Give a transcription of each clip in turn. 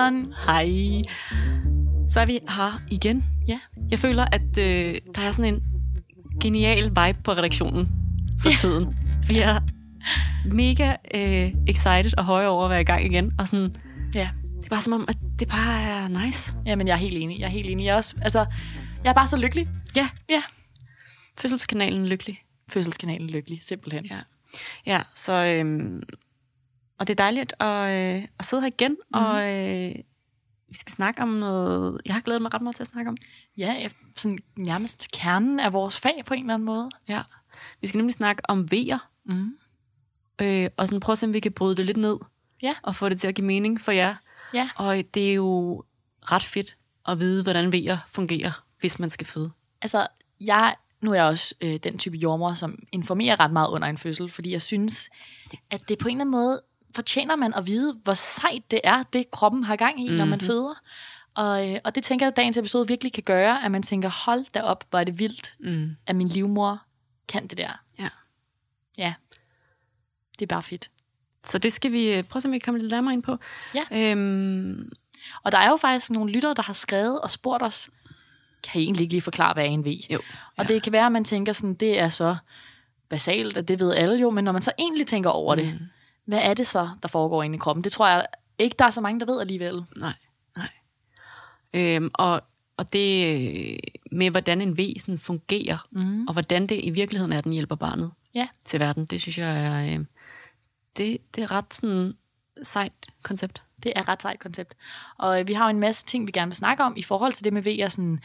Fredson. Hej. Så er vi her igen. Ja. Jeg føler, at øh, der er sådan en genial vibe på redaktionen for tiden. Vi er mega øh, excited og høje over at være i gang igen. Og sådan, Ja. det er bare som om, at det bare er nice. Jamen, jeg er helt enig. Jeg er helt enig. Jeg er, også, altså, jeg er bare så lykkelig. Ja, Ja. fødselskanalen lykkelig. Fødselskanalen lykkelig, simpelthen. Ja, ja så... Øhm, og det er dejligt at, øh, at sidde her igen, mm. og øh, vi skal snakke om noget, jeg har glædet mig ret meget til at snakke om. Ja, sådan nærmest kernen af vores fag på en eller anden måde. Ja. Vi skal nemlig snakke om V'er, Mm. øh, og sådan prøve at se, om vi kan bryde det lidt ned, Ja. og få det til at give mening for jer. Ja. Og det er jo ret fedt at vide, hvordan V'er fungerer, hvis man skal føde. Altså, jeg, nu er jeg også øh, den type jordmor, som informerer ret meget under en fødsel, fordi jeg synes, at det på en eller anden måde fortjener man at vide, hvor sejt det er, det kroppen har gang i, mm-hmm. når man føder. Og, øh, og det tænker jeg, at dagens episode virkelig kan gøre, at man tænker, hold da op, hvor er det vildt, Mm. at min livmor kan det der. Ja. Ja, det er bare fedt. Så det skal vi øh, prøve at vi kan komme lidt nærmere ind på. Ja. Øhm, Og der er jo faktisk nogle lyttere, der har skrevet og spurgt os, kan I egentlig ikke lige forklare, hvad er en V? jo. Og det kan være, at man tænker sådan, det er så basalt, at det ved alle jo, men når man så egentlig tænker over mm. det, hvad er det så, der foregår inde i kroppen? Det tror jeg ikke, der er så mange, der ved alligevel. Nej, nej. Øhm, og, og det øh, med, hvordan en V sådan fungerer, mm. og hvordan det i virkeligheden er, den hjælper barnet Ja. til verden, det synes jeg er, øh, det, det er ret sådan sejt koncept. Det er et ret sejt koncept. Og øh, vi har jo en masse ting, vi gerne vil snakke om i forhold til det med V'er, sådan,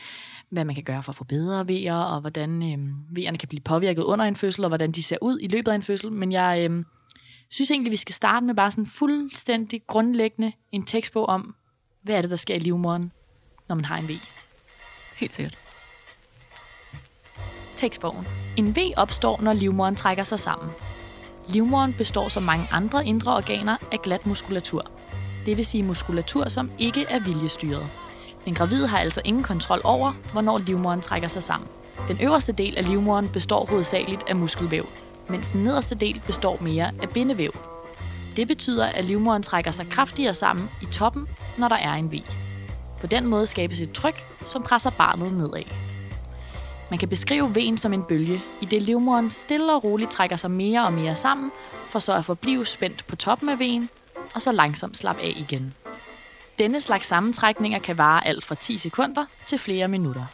hvad man kan gøre for at få bedre V'er, og hvordan øh, V'erne kan blive påvirket under en fødsel, og hvordan de ser ud i løbet af en fødsel. Men jeg øh, synes egentlig, vi skal starte med bare sådan fuldstændig grundlæggende en tekstbog om, hvad er det, der sker i livmoderen, når man har en V. Helt sikkert. Tekstbogen. En V opstår, når livmoderen trækker sig sammen. Livmoderen består som mange andre indre organer af glat muskulatur. Det vil sige muskulatur, som ikke er viljestyret. Den gravide har altså ingen kontrol over, hvornår livmoderen trækker sig sammen. Den øverste del af livmoderen består hovedsageligt af muskelvæv, mens den nederste del består mere af bindevæv. Det betyder, at livmoderen trækker sig kraftigere sammen i toppen, når der er en V. På den måde skabes et tryk, som presser barnet nedad. Man kan beskrive vejen som en bølge, i det livmoderen stille og roligt trækker sig mere og mere sammen, for så at forblive spændt på toppen af vejen, og så langsomt slappe af igen. Denne slags sammentrækninger kan vare alt fra 10 sekunder til flere minutter.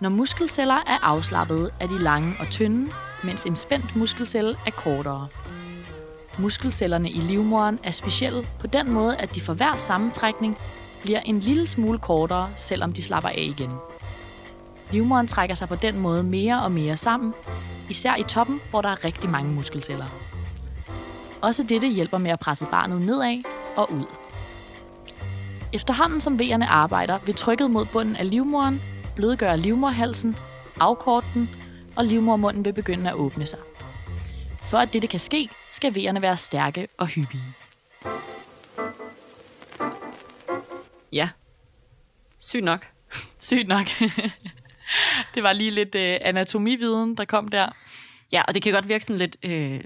Når muskelceller er afslappede, er de lange og tynde, mens en spændt muskelcelle er kortere. Muskelcellerne i livmoderen er specielle på den måde, at de for hver sammentrækning bliver en lille smule kortere, selvom de slapper af igen. Livmoderen trækker sig på den måde mere og mere sammen, især i toppen, hvor der er rigtig mange muskelceller. Også dette hjælper med at presse barnet nedad og ud. Efterhånden som vejerne arbejder, vil trykket mod bunden af livmoderen blødgøre livmorhalsen, afkorte den, og livmormunden vil begynde at åbne sig. For at dette kan ske, skal V'erne være stærke og hyppige. Ja. Sygt nok. Sygt nok. det var lige lidt øh, anatomividen, der kom der. Ja, og det kan godt virke sådan lidt, øh,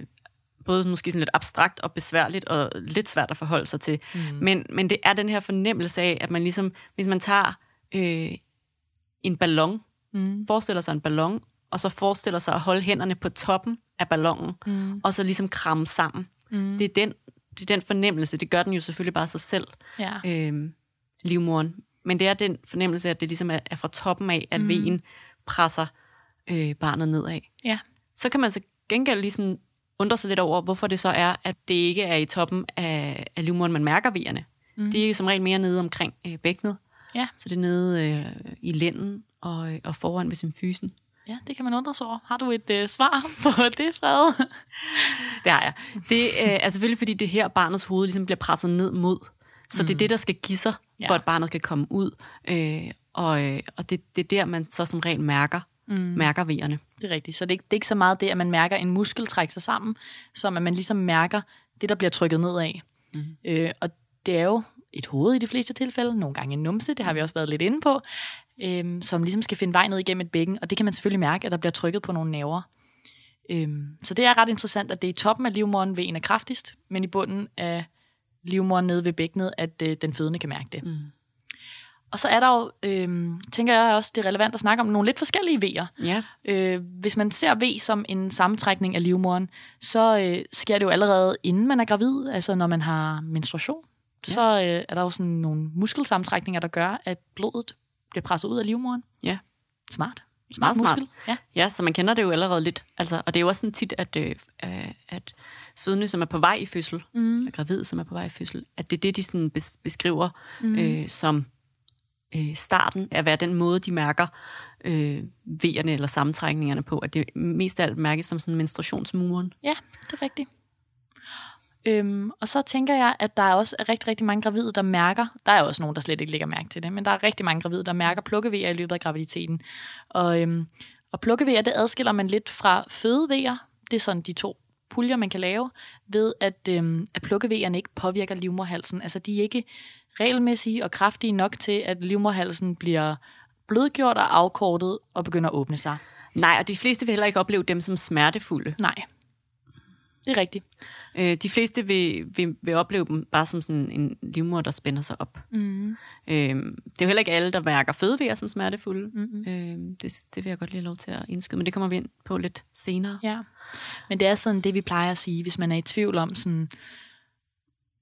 både måske sådan lidt abstrakt og besværligt, og lidt svært at forholde sig til. Mm. Men, men det er den her fornemmelse af, at man ligesom, hvis man tager øh, en ballon, mm. forestiller sig en ballon, og så forestiller sig at holde hænderne på toppen af ballonen, mm. og så ligesom kramme sammen. Mm. Det, er den, det er den fornemmelse, det gør den jo selvfølgelig bare sig selv, Ja. øh, livmoren. Men det er den fornemmelse, at det ligesom er, er fra toppen af, at mm. vejen presser øh, barnet nedad. ja. Så kan man så gengæld lige sådan undre sig lidt over, hvorfor det så er, at det ikke er i toppen af, af livmoderen, man mærker vejerne. Mm. Det er jo som regel mere nede omkring øh, bækkenet. Ja. Så det er nede øh, i lænden og, øh, og foran ved symfysen. Ja, det kan man undre sig over. Har du et øh, svar på det, Fred? Det har jeg. Det øh, er selvfølgelig, fordi det er her, barnets hoved ligesom bliver presset ned mod. Så mm. det er det, der skal give sig, for Ja. at barnet skal komme ud. Øh, og øh, og det, det er der, man så som regel mærker, mm. mærker vejerne. Det er rigtigt. Så det er, ikke, det er ikke så meget det, at man mærker en muskel trække sig sammen, som at man ligesom mærker det, der bliver trykket nedad. Mm. Øh, og det er jo et hoved i de fleste tilfælde, nogle gange en numse, det har vi også været lidt inde på. Øhm, som ligesom skal finde vej ned igennem et bækken, og det kan man selvfølgelig mærke, at der bliver trykket på nogle nerver. Øhm, så det er ret interessant, at det er i toppen af livmoderen ved en er kraftigst, men i bunden af livmoderen nede ved bækkenet, at øh, den fødende kan mærke det. Mm. Og så er der jo, øh, tænker jeg også, det er relevant at snakke om nogle lidt forskellige vejer. Ja. Øh, hvis man ser V som en sammentrækning af livmoderen, så øh, sker det jo allerede inden man er gravid, altså når man har menstruation. Ja. Så øh, er der jo sådan nogle muskelsammentrækninger, der gør, at blodet bliver presset ud af livmoderen. Ja. Smart. Smart, smart. muskel. Ja. Ja, så man kender det jo allerede lidt. Altså, og det er jo også sådan tit, at, øh, øh, at fødende, som er på vej i fødsel, mm. eller gravide, som er på vej i fødsel, at det er det, de sådan bes- beskriver mm. øh, som øh, starten af at være den måde, de mærker øh, vejerne eller sammentrækningerne på. At det mest af alt mærkes som sådan menstruationsmuren. Ja, det er rigtigt. Øhm, og så tænker jeg, at der er også rigtig, rigtig mange gravide, der mærker, der er også nogen, der slet ikke lægger mærke til det, men der er rigtig mange gravide, der mærker plukkevejer i løbet af graviditeten. Og, øhm, og plukkevejer, det adskiller man lidt fra fødevejer. Det er sådan de to puljer, man kan lave, ved at, øhm, at plukkevejerne ikke påvirker livmorhalsen. Altså de er ikke regelmæssige og kraftige nok til, at livmorhalsen bliver blødgjort og afkortet og begynder at åbne sig. Nej, og de fleste vil heller ikke opleve dem som smertefulde. Nej, det er rigtigt. Øh, de fleste vil, vil, vil opleve dem bare som sådan en livmor, der spænder sig op. Mm. Øh, det er jo heller ikke alle, der mærker fødevejer som smertefulde. Mm-hmm. Øh, det, det vil jeg godt lige have lov til at indskyde, men det kommer vi ind på lidt senere. Ja, men det er sådan det, vi plejer at sige, hvis man er i tvivl om sådan...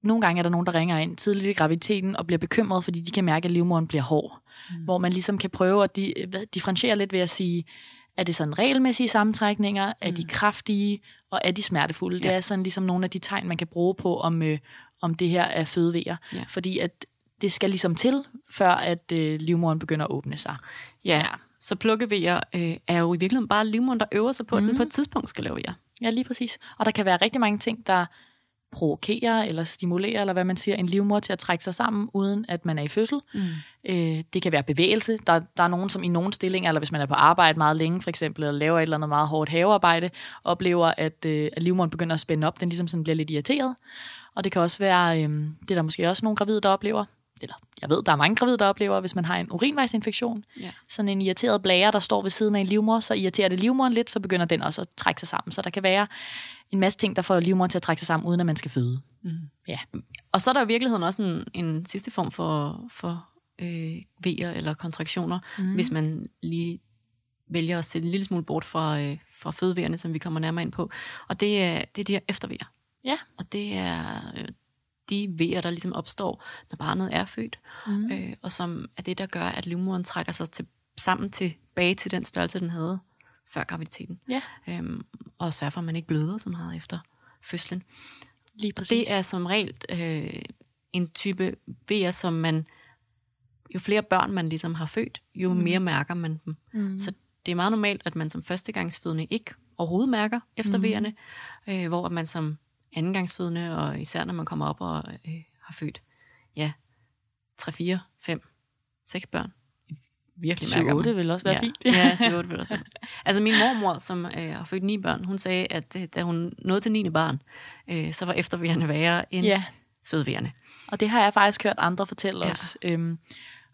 Nogle gange er der nogen, der ringer ind tidligt i graviditeten og bliver bekymret, fordi de kan mærke, at livmoderen bliver hård. Mm. Hvor man ligesom kan prøve at di- differentiere lidt ved at sige, er det sådan regelmæssige sammentrækninger, mm. er de kraftige, og er de smertefulde? Ja. Det er sådan ligesom nogle af de tegn, man kan bruge på, om, øh, om det her er fødevejer. Ja. Fordi at det skal ligesom til, før at øh, livmoderen begynder at åbne sig. Ja, ja. så plukkevejer øh, er jo i virkeligheden bare livmoderen, der øver sig på, mm. at den på et tidspunkt skal lave vejer. Ja, lige præcis. Og der kan være rigtig mange ting, der provokerer eller stimulerer, eller hvad man siger, en livmor til at trække sig sammen, uden at man er i fødsel. Mm. Øh, det kan være bevægelse. Der, der er nogen, som i nogle stillinger, eller hvis man er på arbejde meget længe, for eksempel, eller laver et eller andet meget hårdt havearbejde, oplever, at, øh, at livmoderen begynder at spænde op. Den ligesom sådan bliver lidt irriteret. Og det kan også være, øh, det er der måske også nogle gravide, der oplever, eller jeg ved, der er mange gravide, der oplever, hvis man har en urinvejsinfektion, Ja. sådan en irriteret blære, der står ved siden af en livmor, så irriterer det livmoderen lidt, så begynder den også at trække sig sammen. Så der kan være en masse ting, der får livmoderen til at trække sig sammen, uden at man skal føde. Mm. Ja. Og så er der i virkeligheden også en, en sidste form for, for øh, vejer eller kontraktioner, mm. hvis man lige vælger at sætte en lille smule bort fra, øh, fra fødevejerne, som vi kommer nærmere ind på. Og det er, det er de her eftervejer. Ja. Og det er øh, de vejer, der ligesom opstår, når barnet er født, mm. øh, og som er det, der gør, at livmoderen trækker sig til, sammen tilbage til den størrelse, den havde før graviditeten. Ja. Øhm, og sørge for, at man ikke bløder så meget efter fødslen. Lige præcis. Det er som regel øh, en type vejer, som man, jo flere børn man ligesom har født, jo mm. mere mærker man dem. Mm. Så det er meget normalt, at man som førstegangsfødende ikke overhovedet mærker efter mm. vejerne, øh, hvor man som andengangsfødende, og især når man kommer op og øh, har født, ja, 3, 4, 5, 6 børn, virkelig mærker 7-8 man. vil også være ja. fint. Ja, 7 8 vil også være. Altså min mormor, som øh, har født ni børn, hun sagde, at øh, da hun nåede til 9. barn, øh, så var eftervejerne værre end Ja. fødevejerne. Og det har jeg faktisk hørt andre fortælle Ja. os. Øhm,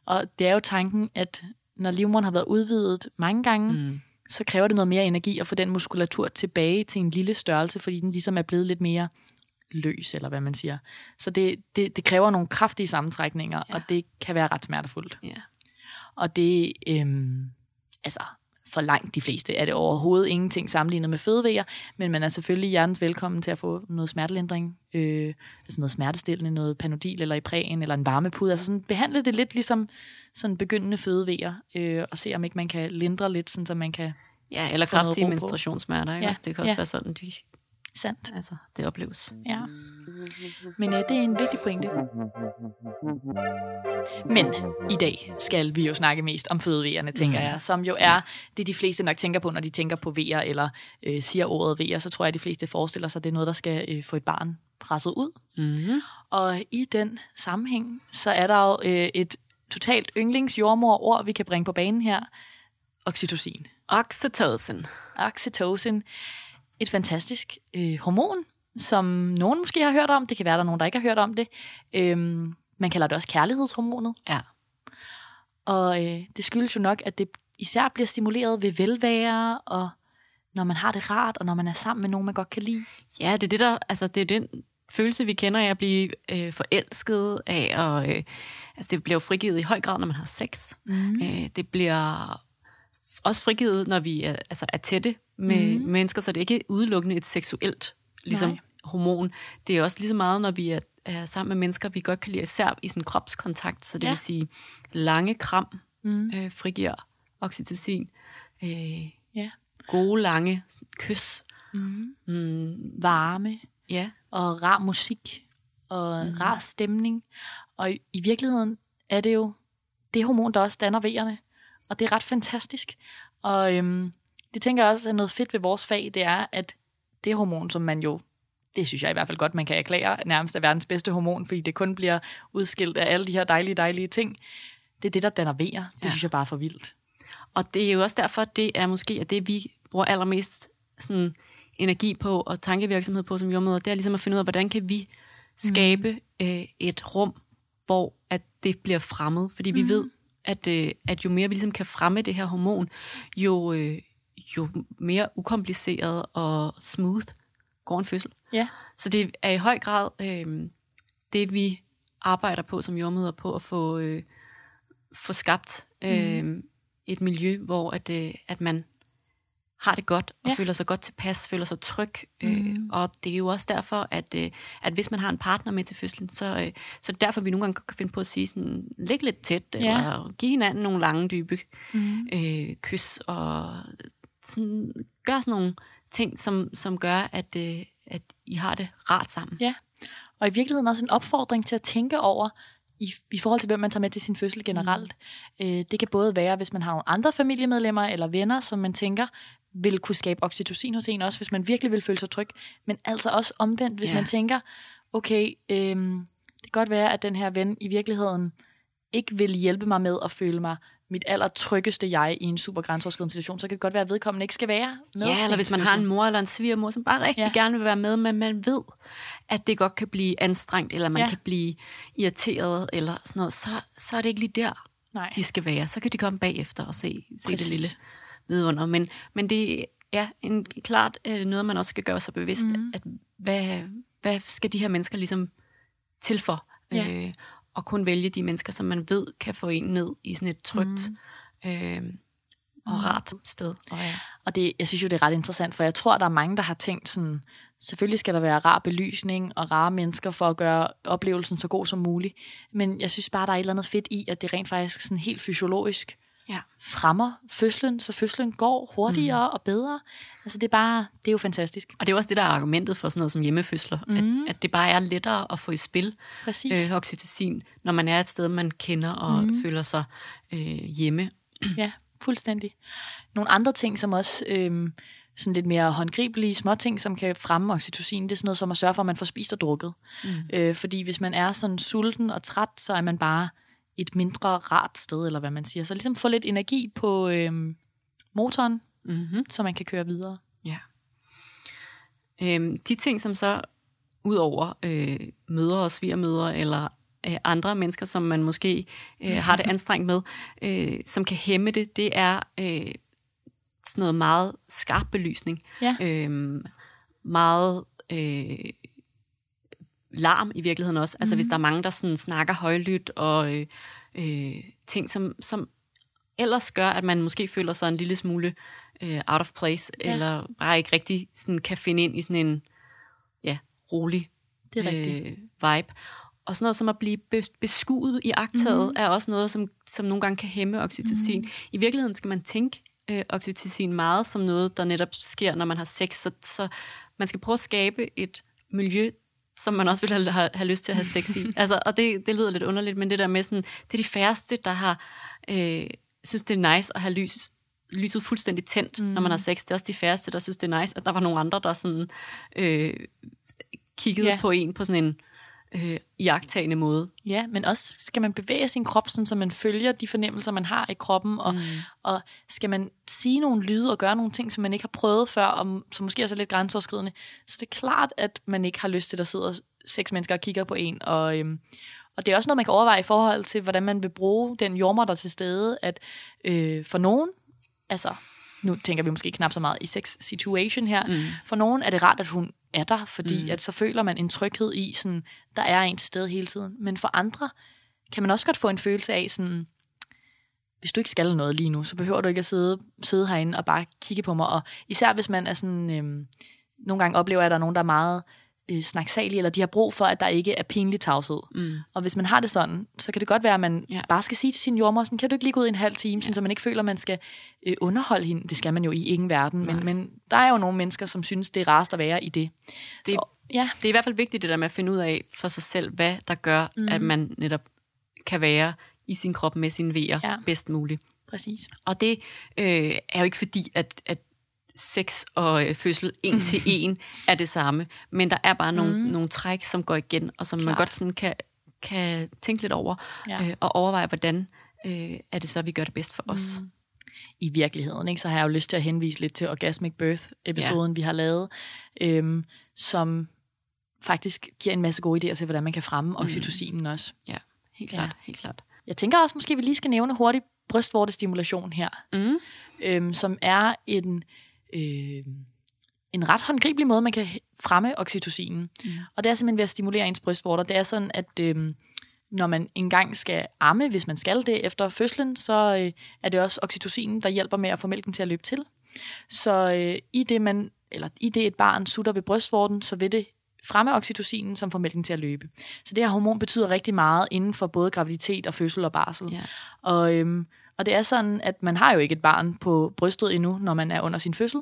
og det er jo tanken, at når livmoderen har været udvidet mange gange, mm. så kræver det noget mere energi at få den muskulatur tilbage til en lille størrelse, fordi den ligesom er blevet lidt mere løs, eller hvad man siger. Så det, det, det kræver nogle kraftige sammentrækninger, ja. og det kan være ret smertefuldt. Ja. Og det, øhm, altså for langt de fleste, er det overhovedet ingenting sammenlignet med fødevejer, men man er selvfølgelig hjertens velkommen til at få noget smertelindring, øh, altså noget smertestillende, noget panodil eller Ipren eller en varmepude, altså sådan behandle det lidt ligesom sådan begyndende fødevejer, øh, og se om ikke man kan lindre lidt, sådan, så man kan, ja, eller kraftige menstruationssmerter. Ikke? Ja, Ja. det kan også ja. være sådan, de, sandt, altså, det opleves. ja. Men øh, det er en vigtig pointe. Men i dag skal vi jo snakke mest om fødevejerne, tænker Mm. jeg, som jo er det, de fleste nok tænker på, når de tænker på vejer, eller øh, siger ordet vejer, så tror jeg, at de fleste forestiller sig, at det er noget, der skal øh, få et barn presset ud. Mm-hmm. Og i den sammenhæng, så er der jo øh, et totalt yndlingsjordmor-ord, vi kan bringe på banen her. Oxytocin. Oxytocin. Oxytocin. Et fantastisk øh, hormon, som nogen måske har hørt om. Det kan være, der er nogen, der ikke har hørt om det. Øhm, man kalder det også kærlighedshormonet. Ja. Og øh, det skyldes jo nok, at det især bliver stimuleret ved velvære, og når man har det rart, og når man er sammen med nogen, man godt kan lide. Ja, det er det der, altså det er den følelse, vi kender af at blive øh, forelsket af, og øh, altså det bliver jo frigivet i høj grad, når man har sex. Mm. Øh, det bliver også frigivet, når vi er, altså er tætte med mm. mennesker, så det er ikke udelukkende et seksuelt ligesom, Nej. hormon. Det er også lige så meget, når vi er, er sammen med mennesker, vi godt kan lide, især i sådan kropskontakt, så det ja. vil sige lange kram mm. øh, frigiver oxytocin. Øh, ja. Gode, lange kys. Mm. Mm. Varme. Ja. Og rar musik. Og mm. rar stemning. Og i, i virkeligheden er det jo det hormon, der også danner vejerne. Og det er ret fantastisk. Og øhm, det tænker jeg også er noget fedt ved vores fag, det er, at det hormon, som man jo, det synes jeg i hvert fald godt, man kan erklære, nærmest er verdens bedste hormon, fordi det kun bliver udskilt af alle de her dejlige, dejlige ting. Det er det, der danner vejer. Det ja. synes jeg bare er for vildt. Og det er jo også derfor, det er måske at det, vi bruger allermest sådan, energi på og tankevirksomhed på som jordmøder, det er ligesom at finde ud af, hvordan kan vi skabe mm. øh, et rum, hvor at det bliver fremmed. Fordi vi mm. ved, at, øh, at jo mere vi ligesom kan fremme det her hormon, jo, øh, jo mere ukompliceret og smooth går en fødsel. Ja. Så det er i høj grad øh, det, vi arbejder på som jordmøder på at få, øh, få skabt øh, mm. et miljø, hvor at, øh, at man har det godt og ja. føler sig godt tilpas, føler sig tryg. Øh, mm. Og det er jo også derfor, at, øh, at hvis man har en partner med til fødslen, så, øh, så er det derfor, vi nogle gange kan finde på at sige sådan, læg lidt tæt, ja. eller give hinanden nogle lange, dybe mm. øh, kys, og sådan, gør sådan nogle ting, som, som gør, at, øh, at I har det rart sammen. Ja, og i virkeligheden også en opfordring til at tænke over, i, i forhold til, hvem man tager med til sin fødsel generelt. Mm. Øh, det kan både være, hvis man har nogle andre familiemedlemmer eller venner, som man tænker, vil kunne skabe oxytocin hos en også, hvis man virkelig vil føle sig tryg. Men altså også omvendt, hvis ja. man tænker, okay, øhm, det kan godt være, at den her ven i virkeligheden ikke vil hjælpe mig med at føle mig mit allertryggeste jeg i en super grænseoverskridende situation, så kan det godt være, at vedkommende ikke skal være med. Ja, eller hvis man har en mor eller en svigermor, som bare rigtig ja. gerne vil være med, men man ved, at det godt kan blive anstrengt, eller man ja. kan blive irriteret, eller sådan noget, så, så er det ikke lige der, Nej. de skal være. Så kan de komme bagefter og se, se det lille vidunder. Men, men det er ja, en, klart øh, noget, man også skal gøre sig bevidst, mm. at hvad, hvad skal de her mennesker ligesom til for? Ja. Øh, og kun vælge de mennesker, som man ved kan få en ned i sådan et trygt mm. øh, og mm. rart sted. Og, ja. og det, jeg synes jo, det er ret interessant, for jeg tror, der er mange, der har tænkt sådan, selvfølgelig skal der være rar belysning og rare mennesker for at gøre oplevelsen så god som muligt. Men jeg synes bare, der er et eller andet fedt i, at det rent faktisk sådan helt fysiologisk ja. fremmer fødslen, så fødslen går hurtigere mm. og bedre. Altså det er bare, det er jo fantastisk. Og det er også det, der er argumentet for sådan noget som hjemmefødsler, mm. at, at det bare er lettere at få i spil øh, oxytocin, når man er et sted, man kender og mm. føler sig øh, hjemme. Ja, fuldstændig. Nogle andre ting, som også... Øh, sådan lidt mere håndgribelige små ting, som kan fremme oxytocin. Det er sådan noget som at sørge for, at man får spist og drukket. Mm. Øh, fordi hvis man er sådan sulten og træt, så er man bare et mindre rart sted, eller hvad man siger. Så ligesom få lidt energi på øhm, motoren, mm-hmm. så man kan køre videre. Ja. Øhm, de ting, som så udover øh, mødre og svigermødre, eller øh, andre mennesker, som man måske øh, har det anstrengt med, øh, som kan hæmme det, det er øh, sådan noget meget skarp belysning. Ja. Øh, meget øh, larm i virkeligheden også. Altså mm. hvis mhm. der er mange, der sådan snakker højlydt og øh, øh, ting, som, som ellers gør, at man måske føler sig en lille smule øh, out of place, ja. eller bare ikke rigtig sådan, kan finde ind i sådan en ja, rolig det er øh, vibe. Og sådan noget som at blive beskuet i agtaget, mm. er også noget, som, som nogle gange kan hæmme oxytocin. Mm. I virkeligheden skal man tænke øh, oxytocin meget som noget, der netop sker, når man har sex. Så, så man skal prøve at skabe et miljø, som man også vil have, have, lyst til at have sex i. altså, og det, det lyder lidt underligt, men det der med sådan, det er de færreste, der har, øh, synes det er nice at have lys, lyset fuldstændig tændt, mm. når man har sex. Det er også de færreste, der synes det er nice, at der var nogle andre, der sådan øh, kiggede ja. på en på sådan en øh, iagtagende måde. Ja, men også skal man bevæge sin krop, sådan, så man følger de fornemmelser, man har i kroppen, og, mm. og skal man sige nogle lyde og gøre nogle ting, som man ikke har prøvet før, og som måske er så lidt grænseoverskridende, så det er klart, at man ikke har lyst til, at der sidder seks mennesker og kigger på en, og, øhm, Og det er også noget, man kan overveje i forhold til, hvordan man vil bruge den jordmor, der er til stede, at øh, for nogen, altså nu tænker vi måske knap så meget i sex situation her, mm. for nogen er det rart, at hun er der, fordi mm. at så føler man en tryghed i, sådan, der er en til stede hele tiden. Men for andre kan man også godt få en følelse af, sådan, hvis du ikke skal noget lige nu, så behøver du ikke at sidde, sidde herinde og bare kigge på mig. Og især hvis man er sådan, øhm, nogle gange oplever jeg, at der er nogen, der er meget øh, snaksalige, eller de har brug for, at der ikke er pinlig tavshed. Mm. Og hvis man har det sådan, så kan det godt være, at man ja. bare skal sige til sin jordmor, sådan, kan du ikke lige gå ud i en halv time, ja. sådan, så man ikke føler, at man skal øh, underholde hende. Det skal man jo i ingen verden, men, men der er jo nogle mennesker, som synes, det er rarest at være i det. det så, ja. det er i hvert fald vigtigt det der med at finde ud af for sig selv, hvad der gør, mm. at man netop kan være i sin krop med sine vejer ja. bedst muligt. Præcis. Og det øh, er jo ikke fordi, at, at sex og øh, fødsel en til en er det samme, men der er bare nogle, mm. nogle træk, som går igen, og som Klart. man godt sådan kan, kan tænke lidt over, ja. øh, og overveje, hvordan øh, er det så, vi gør det bedst for mm. os. I virkeligheden, ikke? så har jeg jo lyst til at henvise lidt til Orgasmic Birth-episoden, ja. vi har lavet, øhm, som faktisk giver en masse gode idéer til, hvordan man kan fremme mm. oxytocinen også. Ja, helt klart, ja. helt klart. Jeg tænker også, måske vi lige skal nævne hurtigt brystvortestimulation her, mm. øhm, som er en øh, en ret håndgribelig måde, man kan fremme oxytocinen. Mm. Og det er simpelthen ved at stimulere ens brystvorter. Det er sådan, at øh, når man engang skal amme, hvis man skal det efter fødslen, så øh, er det også oxytocinen, der hjælper med at få mælken til at løbe til. Så øh, i det man eller i det et barn sutter ved brystvorten, så vil det fremme oxytocinen, som får mælken til at løbe. Så det her hormon betyder rigtig meget inden for både graviditet og fødsel og barsel. Yeah. Og øhm, og det er sådan, at man har jo ikke et barn på brystet endnu, når man er under sin fødsel.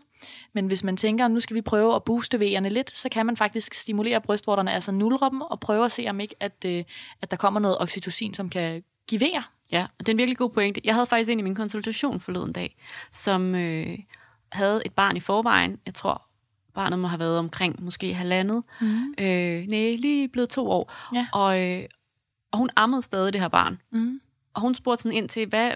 Men hvis man tænker, nu skal vi prøve at booste V'erne lidt, så kan man faktisk stimulere brystvorterne, altså nulre dem, og prøve at se, om ikke, at, øh, at der kommer noget oxytocin, som kan give V'er. Ja, og det er en virkelig god pointe. Jeg havde faktisk en i min konsultation forleden dag, som øh, havde et barn i forvejen. Jeg tror, barnet må have været omkring måske halvandet. Mm. Øh, nej, lige blevet to år. Ja. Og, øh, og hun ammede stadig det her barn. Mm. Og hun spurgte sådan ind til, hvad,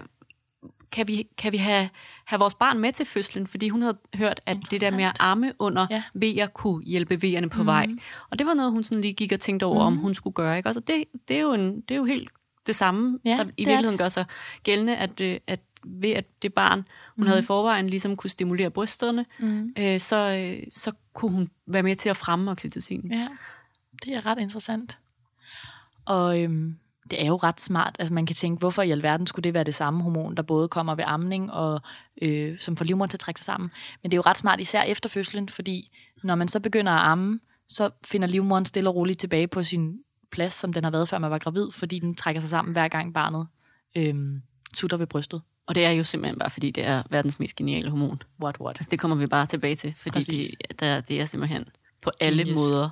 kan vi, kan vi have, have vores barn med til fødslen? Fordi hun havde hørt, at det der med at arme under ja. vejer kunne hjælpe vejerne på mm. vej. Og det var noget, hun sådan lige gik og tænkte over, mm. om hun skulle gøre. Ikke? Altså det, det, er jo en, det er jo helt det samme, ja, der i virkeligheden gør sig gældende, at, øh, at ved at det barn, hun mm. havde i forvejen, ligesom kunne stimulere brysterne, mm. øh, så, øh, så kunne hun være med til at fremme oxytocin. Ja, det er ret interessant. Og øhm, det er jo ret smart. Altså man kan tænke, hvorfor i alverden skulle det være det samme hormon, der både kommer ved amning og øh, som får livmoderen til at trække sig sammen. Men det er jo ret smart, især efter fødslen, fordi når man så begynder at amme, så finder livmoderen stille og roligt tilbage på sin plads, som den har været, før man var gravid, fordi den trækker sig sammen hver gang barnet øh, tutter ved brystet. Og det er jo simpelthen bare, fordi det er verdens mest geniale hormon. What, what? Altså, det kommer vi bare tilbage til, fordi det, der, det er simpelthen på alle Genius. måder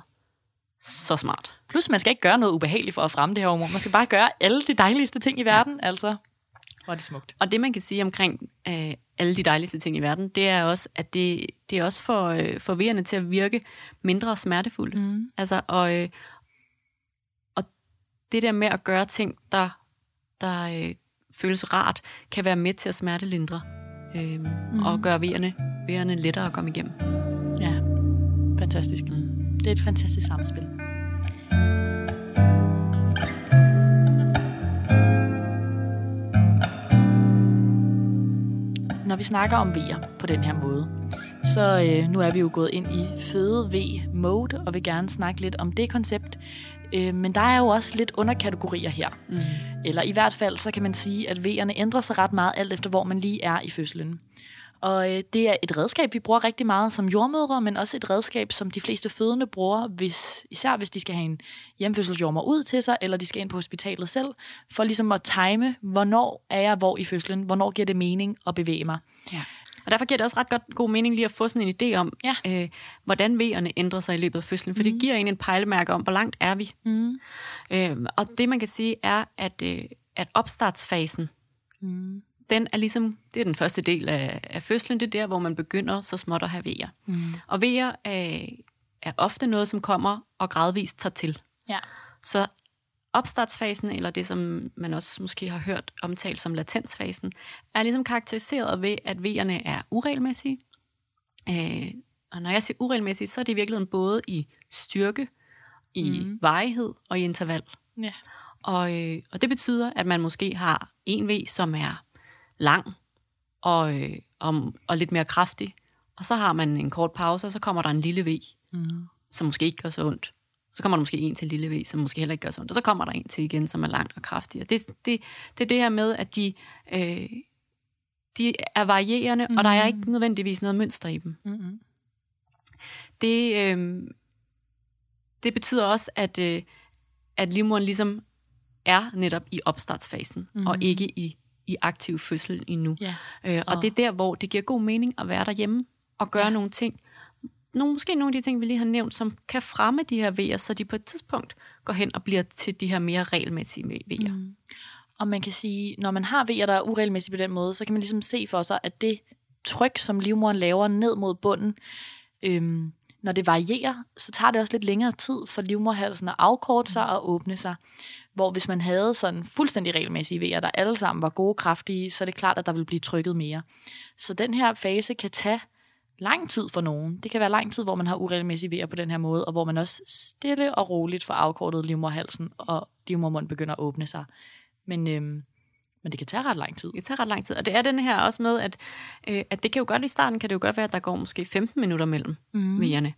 så smart. Plus, man skal ikke gøre noget ubehageligt for at fremme det her hormon. Man skal bare gøre alle de dejligste ting i verden. Ja. Altså, hvor er det smukt. Og det, man kan sige omkring øh, alle de dejligste ting i verden, det er også, at det, det er også for, øh, for vejerne til at virke mindre smertefuldt. Mm. Altså, og, øh, og det der med at gøre ting, der, der øh, føles rart, kan være med til at smertelindre. Øh, mm. Og gøre vejerne, vejerne lettere at komme igennem. Ja, fantastisk. Mm. Det er et fantastisk samspil. Når vi snakker om V'er på den her måde, så øh, nu er vi jo gået ind i føde V-mode, og vil gerne snakke lidt om det koncept. Øh, men der er jo også lidt underkategorier her. Mm. Eller i hvert fald, så kan man sige, at V'erne ændrer sig ret meget, alt efter hvor man lige er i fødslen. Og øh, det er et redskab, vi bruger rigtig meget som jordmødre, men også et redskab, som de fleste fødende bruger, hvis, især hvis de skal have en hjemfødselsjordmor ud til sig, eller de skal ind på hospitalet selv, for ligesom at time, hvornår er jeg hvor i fødslen, hvornår giver det mening at bevæge mig. Ja. Og derfor giver det også ret godt god mening lige at få sådan en idé om, ja. øh, hvordan vejerne ændrer sig i løbet af fødslen, for mm. det giver en en pejlemærke om, hvor langt er vi. Mm. Øh, og det man kan sige er, at, øh, at opstartsfasen, mm den er ligesom, det er den første del af, af fødslen, det er der, hvor man begynder så småt at have vejer. Mm. Og vejer er, er ofte noget, som kommer og gradvist tager til. Ja. Så opstartsfasen, eller det, som man også måske har hørt omtalt som latensfasen, er ligesom karakteriseret ved, at vejerne er uregelmæssige. Øh, og når jeg siger uregelmæssige, så er det i virkeligheden både i styrke, i mm. varighed og i interval. Ja. Og, øh, og det betyder, at man måske har en V, som er lang og, øh, og, og lidt mere kraftig. Og så har man en kort pause, og så kommer der en lille V, mm. som måske ikke gør så ondt. Så kommer der måske en til lille V, som måske heller ikke gør så ondt. Og så kommer der en til igen, som er lang og kraftig. Og det, det, det er det her med, at de, øh, de er varierende, mm. og der er ikke nødvendigvis noget mønster i dem. Mm. Det, øh, det betyder også, at, øh, at livmoderen ligesom er netop i opstartsfasen, mm. og ikke i, i aktiv fødsel endnu. Ja. Øh, og, og det er der, hvor det giver god mening at være derhjemme og gøre ja. nogle ting. Nogle, måske nogle af de ting, vi lige har nævnt, som kan fremme de her vejer, så de på et tidspunkt går hen og bliver til de her mere regelmæssige vejer. Mm. Og man kan sige, når man har vejer, der er uregelmæssige på den måde, så kan man ligesom se for sig, at det tryk, som livmoderen laver ned mod bunden, øhm, når det varierer, så tager det også lidt længere tid for livmorhalsen at afkorte sig og åbne sig. Hvor hvis man havde sådan fuldstændig regelmæssige vejer, der alle sammen var gode, kraftige, så er det klart, at der vil blive trykket mere. Så den her fase kan tage lang tid for nogen. Det kan være lang tid, hvor man har uregelmæssige vejer på den her måde, og hvor man også stille og roligt får afkortet livmorhalsen, og livmormunden begynder at åbne sig. Men, øhm, men det kan tage ret lang tid. Det kan tage ret lang tid. Og det er den her også med, at, øh, at det kan jo godt i starten, kan det jo godt være, at der går måske 15 minutter mellem mm. vejerne.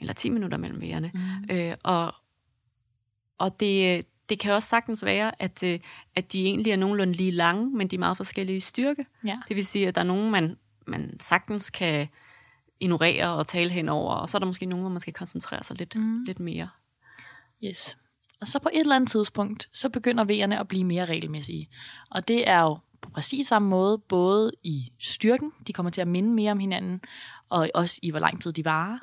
Eller 10 minutter mellem vejerne. Mm. Øh, og og det, det kan også sagtens være, at, øh, at de egentlig er nogenlunde lige lange, men de er meget forskellige i styrke. Ja. Det vil sige, at der er nogen, man, man sagtens kan ignorere og tale henover, og så er der måske nogen, hvor man skal koncentrere sig lidt, mm. lidt mere. Yes. Og så på et eller andet tidspunkt, så begynder vejerne at blive mere regelmæssige. Og det er jo på præcis samme måde, både i styrken, de kommer til at minde mere om hinanden, og også i hvor lang tid de varer.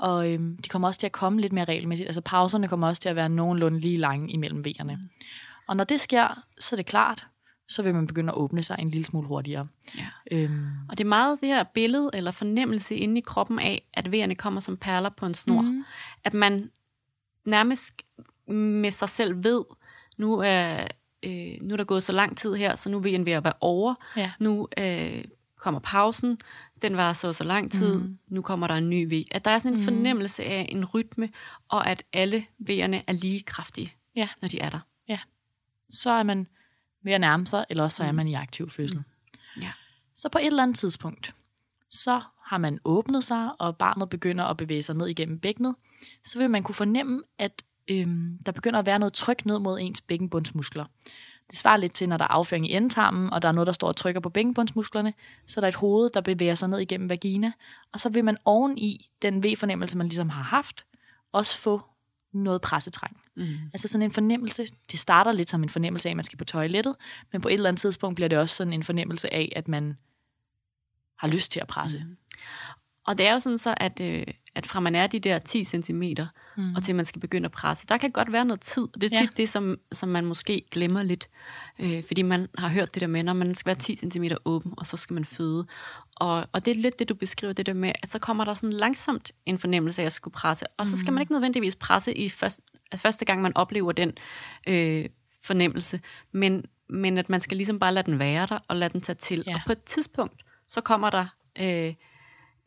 Og øhm, de kommer også til at komme lidt mere regelmæssigt. Altså pauserne kommer også til at være nogenlunde lige lange imellem vejerne. Mm. Og når det sker, så er det klart, så vil man begynde at åbne sig en lille smule hurtigere. Ja. Øhm. Og det er meget det her billede eller fornemmelse inde i kroppen af, at vejerne kommer som perler på en snor. Mm. At man nærmest med sig selv ved, nu er, øh, nu er der gået så lang tid her, så nu er vejen ved at være over. Ja. Nu øh, kommer pausen, den var så så lang tid, mm. nu kommer der en ny V. At der er sådan en mm. fornemmelse af en rytme, og at alle V'erne er lige kraftige, ja. når de er der. Ja. Så er man ved at nærme sig, eller også så er mm. man i aktiv fødsel. Mm. Ja. Så på et eller andet tidspunkt, så har man åbnet sig, og barnet begynder at bevæge sig ned igennem bækkenet, så vil man kunne fornemme, at øhm, der begynder at være noget tryk ned mod ens bækkenbundsmuskler. Det svarer lidt til, når der er afføring i endetarmen, og der er noget, der står og trykker på bækkenbundsmusklerne, så er der et hoved, der bevæger sig ned igennem vagina, og så vil man oven i den V-fornemmelse, man ligesom har haft, også få noget pressetræng. Mm. Altså sådan en fornemmelse, det starter lidt som en fornemmelse af, at man skal på toilettet, men på et eller andet tidspunkt bliver det også sådan en fornemmelse af, at man har lyst til at presse. Mm. Og det er jo sådan så, at, øh, at fra man er de der 10 cm, mm. og til man skal begynde at presse, der kan godt være noget tid. Det er tit ja. det, som, som man måske glemmer lidt. Øh, fordi man har hørt det der med, når man skal være 10 cm åben, og så skal man føde. Og, og det er lidt det, du beskriver, det der med, at så kommer der sådan langsomt en fornemmelse af at skulle presse. Og så skal man mm. ikke nødvendigvis presse i først, altså første gang, man oplever den øh, fornemmelse. Men, men at man skal ligesom bare lade den være der, og lade den tage til. Ja. Og på et tidspunkt, så kommer der... Øh,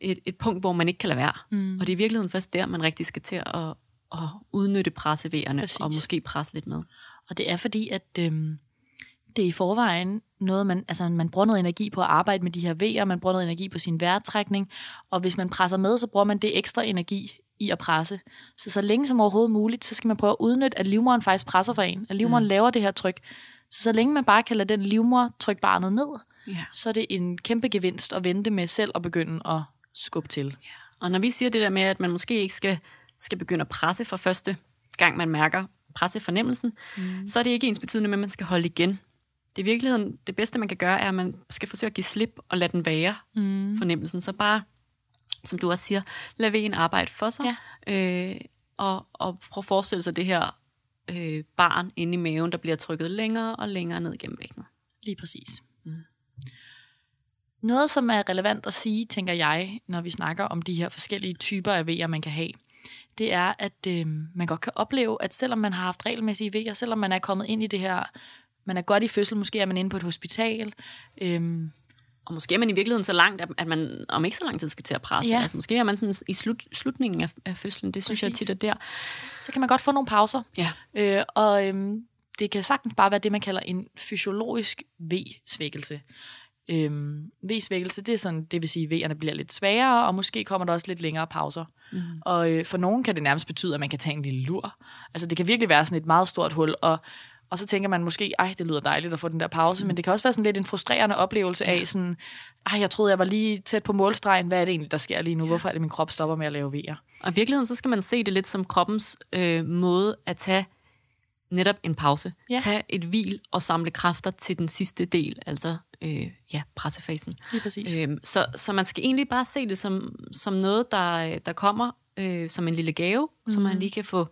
et, et punkt, hvor man ikke kan lade være. Mm. Og det er i virkeligheden først der, man rigtig skal til at, at udnytte pressevægerne og måske presse lidt med. Og det er fordi, at øhm, det er i forvejen noget, man, altså man bruger noget energi på at arbejde med de her vejer, man bruger noget energi på sin vejrtrækning, og hvis man presser med, så bruger man det ekstra energi i at presse. Så så længe som overhovedet muligt, så skal man prøve at udnytte, at livmoderen faktisk presser for en, at livmoderen mm. laver det her tryk. Så så længe man bare kan lade den livmor trykke barnet ned, yeah. så er det en kæmpe gevinst at vente med selv at begynde at skubbe til. Ja. Og når vi siger det der med, at man måske ikke skal, skal begynde at presse for første gang, man mærker presse fornemmelsen, mm. så er det ikke ens betydende med, at man skal holde igen. Det er i virkeligheden det bedste, man kan gøre, er, at man skal forsøge at give slip og lade den være, mm. fornemmelsen. Så bare, som du også siger, lad en arbejde for sig, ja. øh, og, og prøv at forestille sig det her øh, barn inde i maven, der bliver trykket længere og længere ned gennem bækkenet. Lige præcis. Noget, som er relevant at sige, tænker jeg, når vi snakker om de her forskellige typer af vejer, man kan have, det er, at øh, man godt kan opleve, at selvom man har haft regelmæssige vejer, selvom man er kommet ind i det her, man er godt i fødsel, måske er man inde på et hospital, øh, og måske er man i virkeligheden så langt, at man om ikke så lang tid skal til at presse. Ja. Altså, måske er man sådan i slut, slutningen af, af fødslen. Det synes Præcis. jeg tit er der. Så kan man godt få nogle pauser. Ja. Øh, og øhm, det kan sagtens bare være det, man kalder en fysiologisk V-svækkelse. Øhm, V-svækkelse, det er sådan, det vil sige, at V'erne bliver lidt sværere, og måske kommer der også lidt længere pauser. Mm. Og øh, for nogen kan det nærmest betyde, at man kan tage en lille lur. Altså det kan virkelig være sådan et meget stort hul, og, og så tænker man måske, ej, det lyder dejligt at få den der pause, mm. men det kan også være sådan lidt en frustrerende oplevelse af sådan, ej, jeg troede, jeg var lige tæt på målstregen, hvad er det egentlig, der sker lige nu? Ja. Hvorfor er det, min krop stopper med at lave V'er? Og i virkeligheden, så skal man se det lidt som kroppens øh, måde at tage netop en pause. Ja. Tag et hvil og samle kræfter til den sidste del, altså øh, ja, pressefasen. Lige præcis. Øhm, så, så man skal egentlig bare se det som, som noget, der, der kommer øh, som en lille gave, mm. så man lige kan få,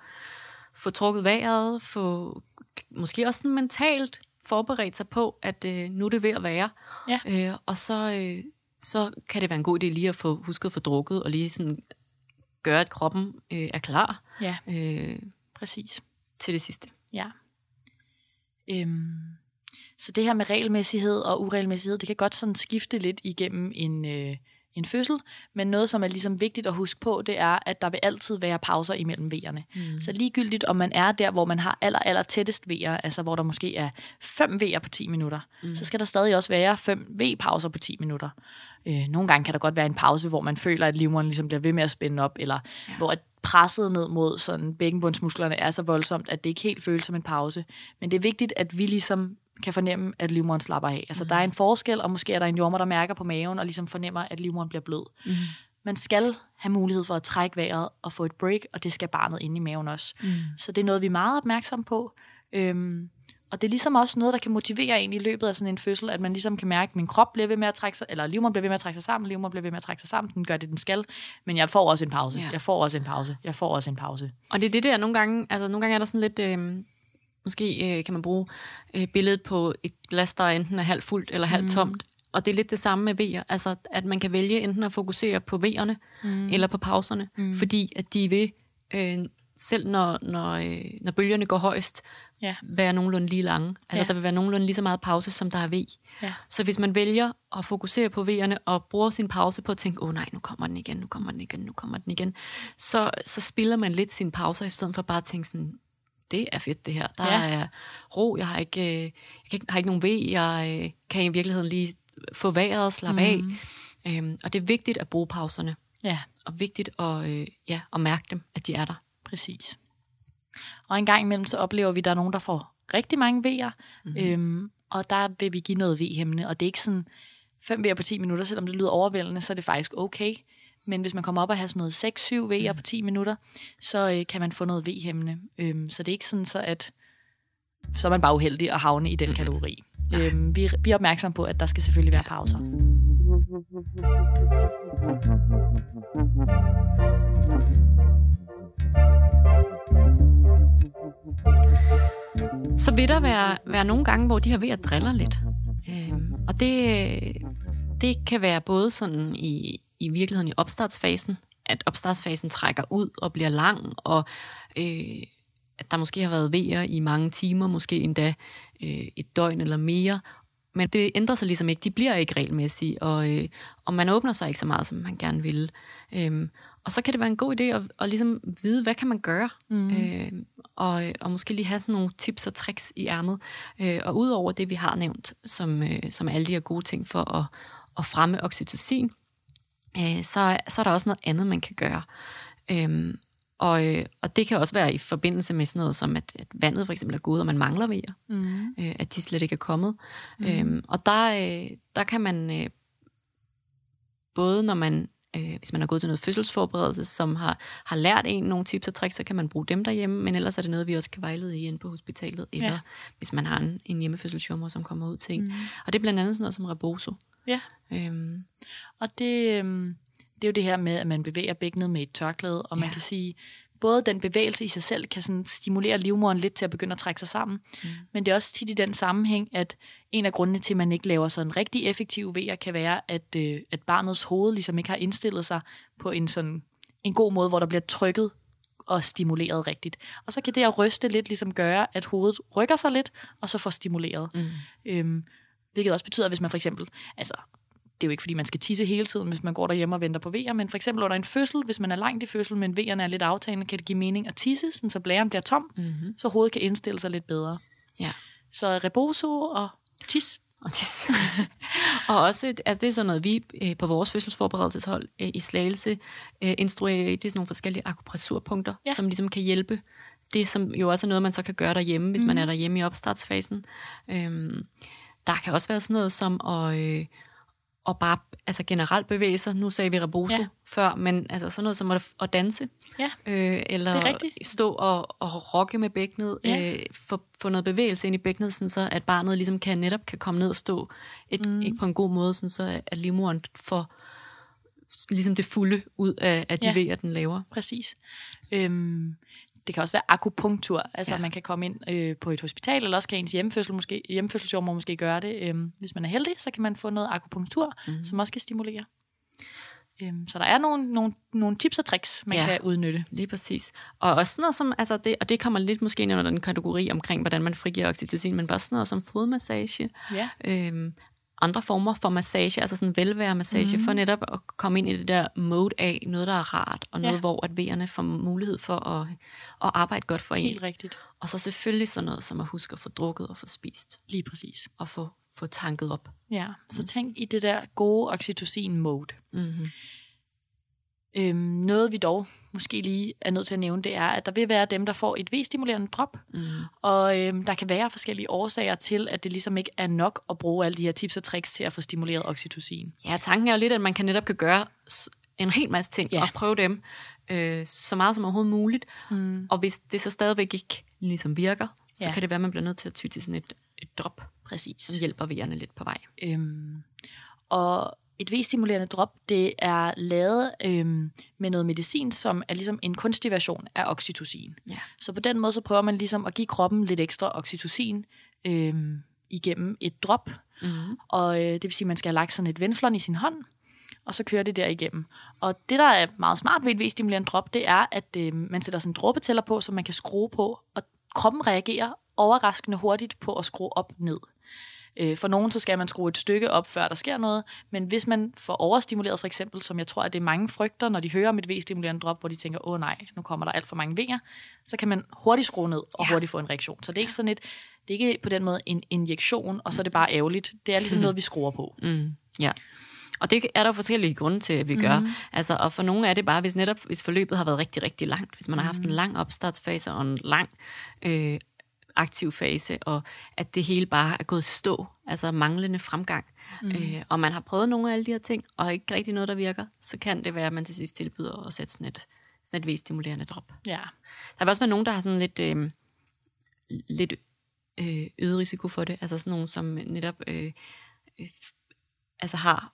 få trukket vejret, få måske også sådan mentalt forberedt sig på, at øh, nu er det ved at være. Ja. Øh, og så, øh, så kan det være en god idé lige at få husket at få drukket, og lige sådan gøre, at kroppen øh, er klar Ja, øh, præcis. til det sidste. Ja. Øhm, så det her med regelmæssighed og uregelmæssighed, det kan godt sådan skifte lidt igennem en, øh, en fødsel, men noget, som er ligesom vigtigt at huske på, det er, at der vil altid være pauser imellem V'erne. Mm. Så ligegyldigt, om man er der, hvor man har aller, aller tættest V'er, altså hvor der måske er 5 V'er på 10 minutter, mm. så skal der stadig også være 5 V-pauser på 10 minutter. Øh, nogle gange kan der godt være en pause, hvor man føler, at livmoderen ligesom bliver ved med at spænde op, eller ja. hvor presset ned mod sådan bækkenbundsmusklerne er så voldsomt, at det ikke helt føles som en pause. Men det er vigtigt, at vi ligesom kan fornemme, at livmoderen slapper af. Altså, mm. der er en forskel, og måske er der en jordmor, der mærker på maven, og ligesom fornemmer, at livmoderen bliver blød. Mm. Man skal have mulighed for at trække vejret og få et break, og det skal barnet inde i maven også. Mm. Så det er noget, vi er meget opmærksom på. Øhm, og det er ligesom også noget, der kan motivere en i løbet af sådan en fødsel, at man ligesom kan mærke, at min krop bliver ved med at trække sig, eller livmoderen bliver ved med at trække sig sammen, livmoderen bliver ved med at trække sig sammen, den gør det, den skal, men jeg får også en pause, Ja. jeg får også en pause, jeg får også en pause. Og det er det der, nogle gange, altså nogle gange er der sådan lidt, øh, måske øh, kan man bruge øh, billedet på et glas, der enten er halvt fuldt eller halvt tomt, og det er lidt det samme med V'er, altså at man kan vælge enten at fokusere på V'erne mm. eller på pauserne, mm. fordi at de vil, øh, selv når, når, øh, når bølgerne går højst, Ja. være nogenlunde lige lange. Altså Ja. der vil være nogenlunde lige så meget pause, som der er V. Ja. Så hvis man vælger at fokusere på V'erne og bruger sin pause på at tænke, åh oh, nej, nu kommer den igen, nu kommer den igen, nu kommer den igen, så, så spiller man lidt sine pauser, i stedet for bare at tænke sådan, det er fedt det her. Der Ja. er ro, jeg har ikke, øh, jeg kan ikke, har ikke nogen V, jeg øh, kan i virkeligheden lige få vejret og slappe mm. af. Øhm, og det er vigtigt at bruge pauserne, Ja, og vigtigt at, øh, ja, at mærke dem, at de er der. præcis. Og en gang imellem, så oplever vi, at der er nogen, der får rigtig mange V'er, mm-hmm. øhm, og der vil vi give noget V-hæmmende, og det er ikke sådan 5 V'er på 10 minutter, selvom det lyder overvældende, så er det faktisk okay. Men hvis man kommer op og har sådan noget 6-7 V'er på 10 minutter, så øh, kan man få noget V-hæmmende. Øhm, så det er ikke sådan, så at så er man bare uheldig at havne i den kategori. Øhm, vi, vi er opmærksom på, at der skal selvfølgelig være pauser. så vil der være, være nogle gange, hvor de her vejer driller lidt. Øhm, og det, det kan være både sådan i, i virkeligheden i opstartsfasen, at opstartsfasen trækker ud og bliver lang, og øh, at der måske har været vejer i mange timer, måske endda øh, et døgn eller mere, men det ændrer sig ligesom ikke. De bliver ikke regelmæssige, og, øh, og man åbner sig ikke så meget, som man gerne vil. Øhm, og så kan det være en god idé at, at ligesom vide, hvad kan man gøre? Mm. Øh, og, og måske lige have sådan nogle tips og tricks i ærmet. Øh, og udover det, vi har nævnt, som, øh, som alle de her gode ting for at, at fremme oxytocin, øh, så, så er der også noget andet, man kan gøre. Øhm, og, øh, og det kan også være i forbindelse med sådan noget som, at, at vandet for eksempel er gået, og man mangler vejer. Mm. Øh, at de slet ikke er kommet. Mm. Øhm, og der, øh, der kan man øh, både når man, øh, hvis man har gået til noget fødselsforberedelse, som har, har lært en nogle tips og tricks, så kan man bruge dem derhjemme, men ellers er det noget, vi også kan vejlede i inde på hospitalet, eller Ja. hvis man har en, en hjemmefødselsjommer, som kommer ud til en. Mm. Og det er blandt andet sådan noget som reboso. Ja. Øhm, Og det, øhm, det er jo det her med, at man bevæger bækkenet med et tørklæde, og man Ja. kan sige, både den bevægelse i sig selv kan sådan stimulere livmoderen lidt til at begynde at trække sig sammen, mm. men det er også tit i den sammenhæng, at en af grundene til, at man ikke laver sådan rigtig effektiv vejer, kan være, at, øh, at barnets hoved ligesom ikke har indstillet sig på en sådan en god måde, hvor der bliver trykket og stimuleret rigtigt. Og så kan det at ryste lidt ligesom gøre, at hovedet rykker sig lidt, og så får stimuleret. Mm. Øhm, hvilket også betyder, at hvis man for eksempel, altså det er jo ikke, fordi man skal tisse hele tiden, hvis man går derhjemme og venter på vejer, men for eksempel under en fødsel, hvis man er langt i fødsel, men vejerne er lidt aftagende, kan det give mening at tisse, sådan så blæren bliver tom, mm-hmm. så hovedet kan indstille sig lidt bedre. Ja. Så rebozo og tis. Og, det, og også, altså det er sådan noget, vi øh, på vores fødselsforberedelseshold øh, i Slagelse øh, instruerer i. Det er sådan nogle forskellige akupressurpunkter, Ja. ja. som ligesom kan hjælpe. Det som jo også er noget, man så kan gøre derhjemme, hvis mm. man er derhjemme i opstartsfasen. Øhm, der kan også være sådan noget som at, øh, at bare altså generelt bevæge sig. Nu sagde vi rebozo Ja. før, men altså sådan noget som at, at danse. Ja. Øh, eller er stå og, og rocke med bækkenet, Ja. øh, få, få noget bevægelse ind i bækkenet, sådan så at barnet ligesom kan netop kan komme ned og stå et, mm. ikke på en god måde, sådan så at livmoderen får ligesom det fulde ud af, af de ja. vejer, den laver. Præcis. Øhm, det kan også være akupunktur, altså ja. Man kan komme ind øh, på et hospital, eller også kan ens hjemmefødsel måske, hjemmefødselsjordmor måske gøre det. Øhm, hvis man er heldig, så kan man få noget akupunktur, mm. som også kan stimulere. Øhm, så der er nogle, nogle, nogle tips og tricks, man ja. Kan udnytte. Lige præcis. Og også noget som, altså det, og det kommer lidt måske ind under den kategori omkring, hvordan man frigiver oxytocin, men bare sådan noget som fodmassage, Ja. øhm, andre former for massage, altså sådan velværemassage, mm. for netop at komme ind i det der mode af noget, der er rart, og noget, Ja. hvor at vejerne får mulighed for at, at arbejde godt for en. Helt rigtigt. Og så selvfølgelig sådan noget som at huske at få drukket og få spist, Lige præcis. og få, få tanket op. Ja, så tænk i det der gode oxytocin-mode. Mm-hmm. Øhm, noget vi dog måske lige er nødt til at nævne, det er, at der vil være dem, der får et V-stimulerende drop, Mm. og øhm, der kan være forskellige årsager til, at det ligesom ikke er nok at bruge alle de her tips og tricks til at få stimuleret oxytocin. Ja, tanken er jo lidt, at man kan netop kan gøre en hel masse ting, Ja. og prøve dem øh, så meget som overhovedet muligt. Mm. Og hvis det så stadigvæk ikke ligesom virker, så ja. kan det være, at man bliver nødt til at ty til sådan et, et drop, Præcis. som hjælper vejerne lidt på vej. Øhm, og et V-stimulerende drop, det er lavet øhm, med noget medicin, som er ligesom en kunstig version af oxytocin. Ja. Så på den måde, så prøver man ligesom at give kroppen lidt ekstra oxytocin øhm, igennem et drop. Mm. Og øh, det vil sige, at man skal have lagt sådan et venflon i sin hånd, og så kører det der igennem. Og det, der er meget smart ved et V-stimulerende drop, det er, at øh, man sætter sådan en dråbetæller på, som man kan skrue på, og kroppen reagerer overraskende hurtigt på at skrue op ned. Øh, For nogen så skal man skrue et stykke op, før der sker noget, men hvis man får overstimuleret for eksempel, som jeg tror, at det er mange frygter, når de hører om et V-stimulerende drop, hvor de tænker, åh nej, nu kommer der alt for mange vejer, så kan man hurtigt skrue ned og Ja. hurtigt få en reaktion. Så det er ikke sådan et, det er ikke på den måde en injektion, og så er det bare ærgerligt. Det er ligesom noget, vi skruer på. Mm. Ja. Og det er der forskellige grunde til, at vi gør. Mhm. Altså, og for nogle er det bare, hvis netop hvis forløbet har været rigtig, rigtig langt, hvis man har haft Mhm. en lang opstartsfase og en lang øh, aktiv fase, og at det hele bare er gået stå, altså manglende fremgang, mm. øh, og man har prøvet nogle af alle de her ting, og ikke rigtig noget, der virker, så kan det være, at man til sidst tilbyder at sætte sådan et, sådan et V-stimulerende drop. Ja. Der vil også være nogen, der har sådan lidt, øh, lidt øh, øget risiko for det. Altså sådan nogen, som netop øh, øh, altså har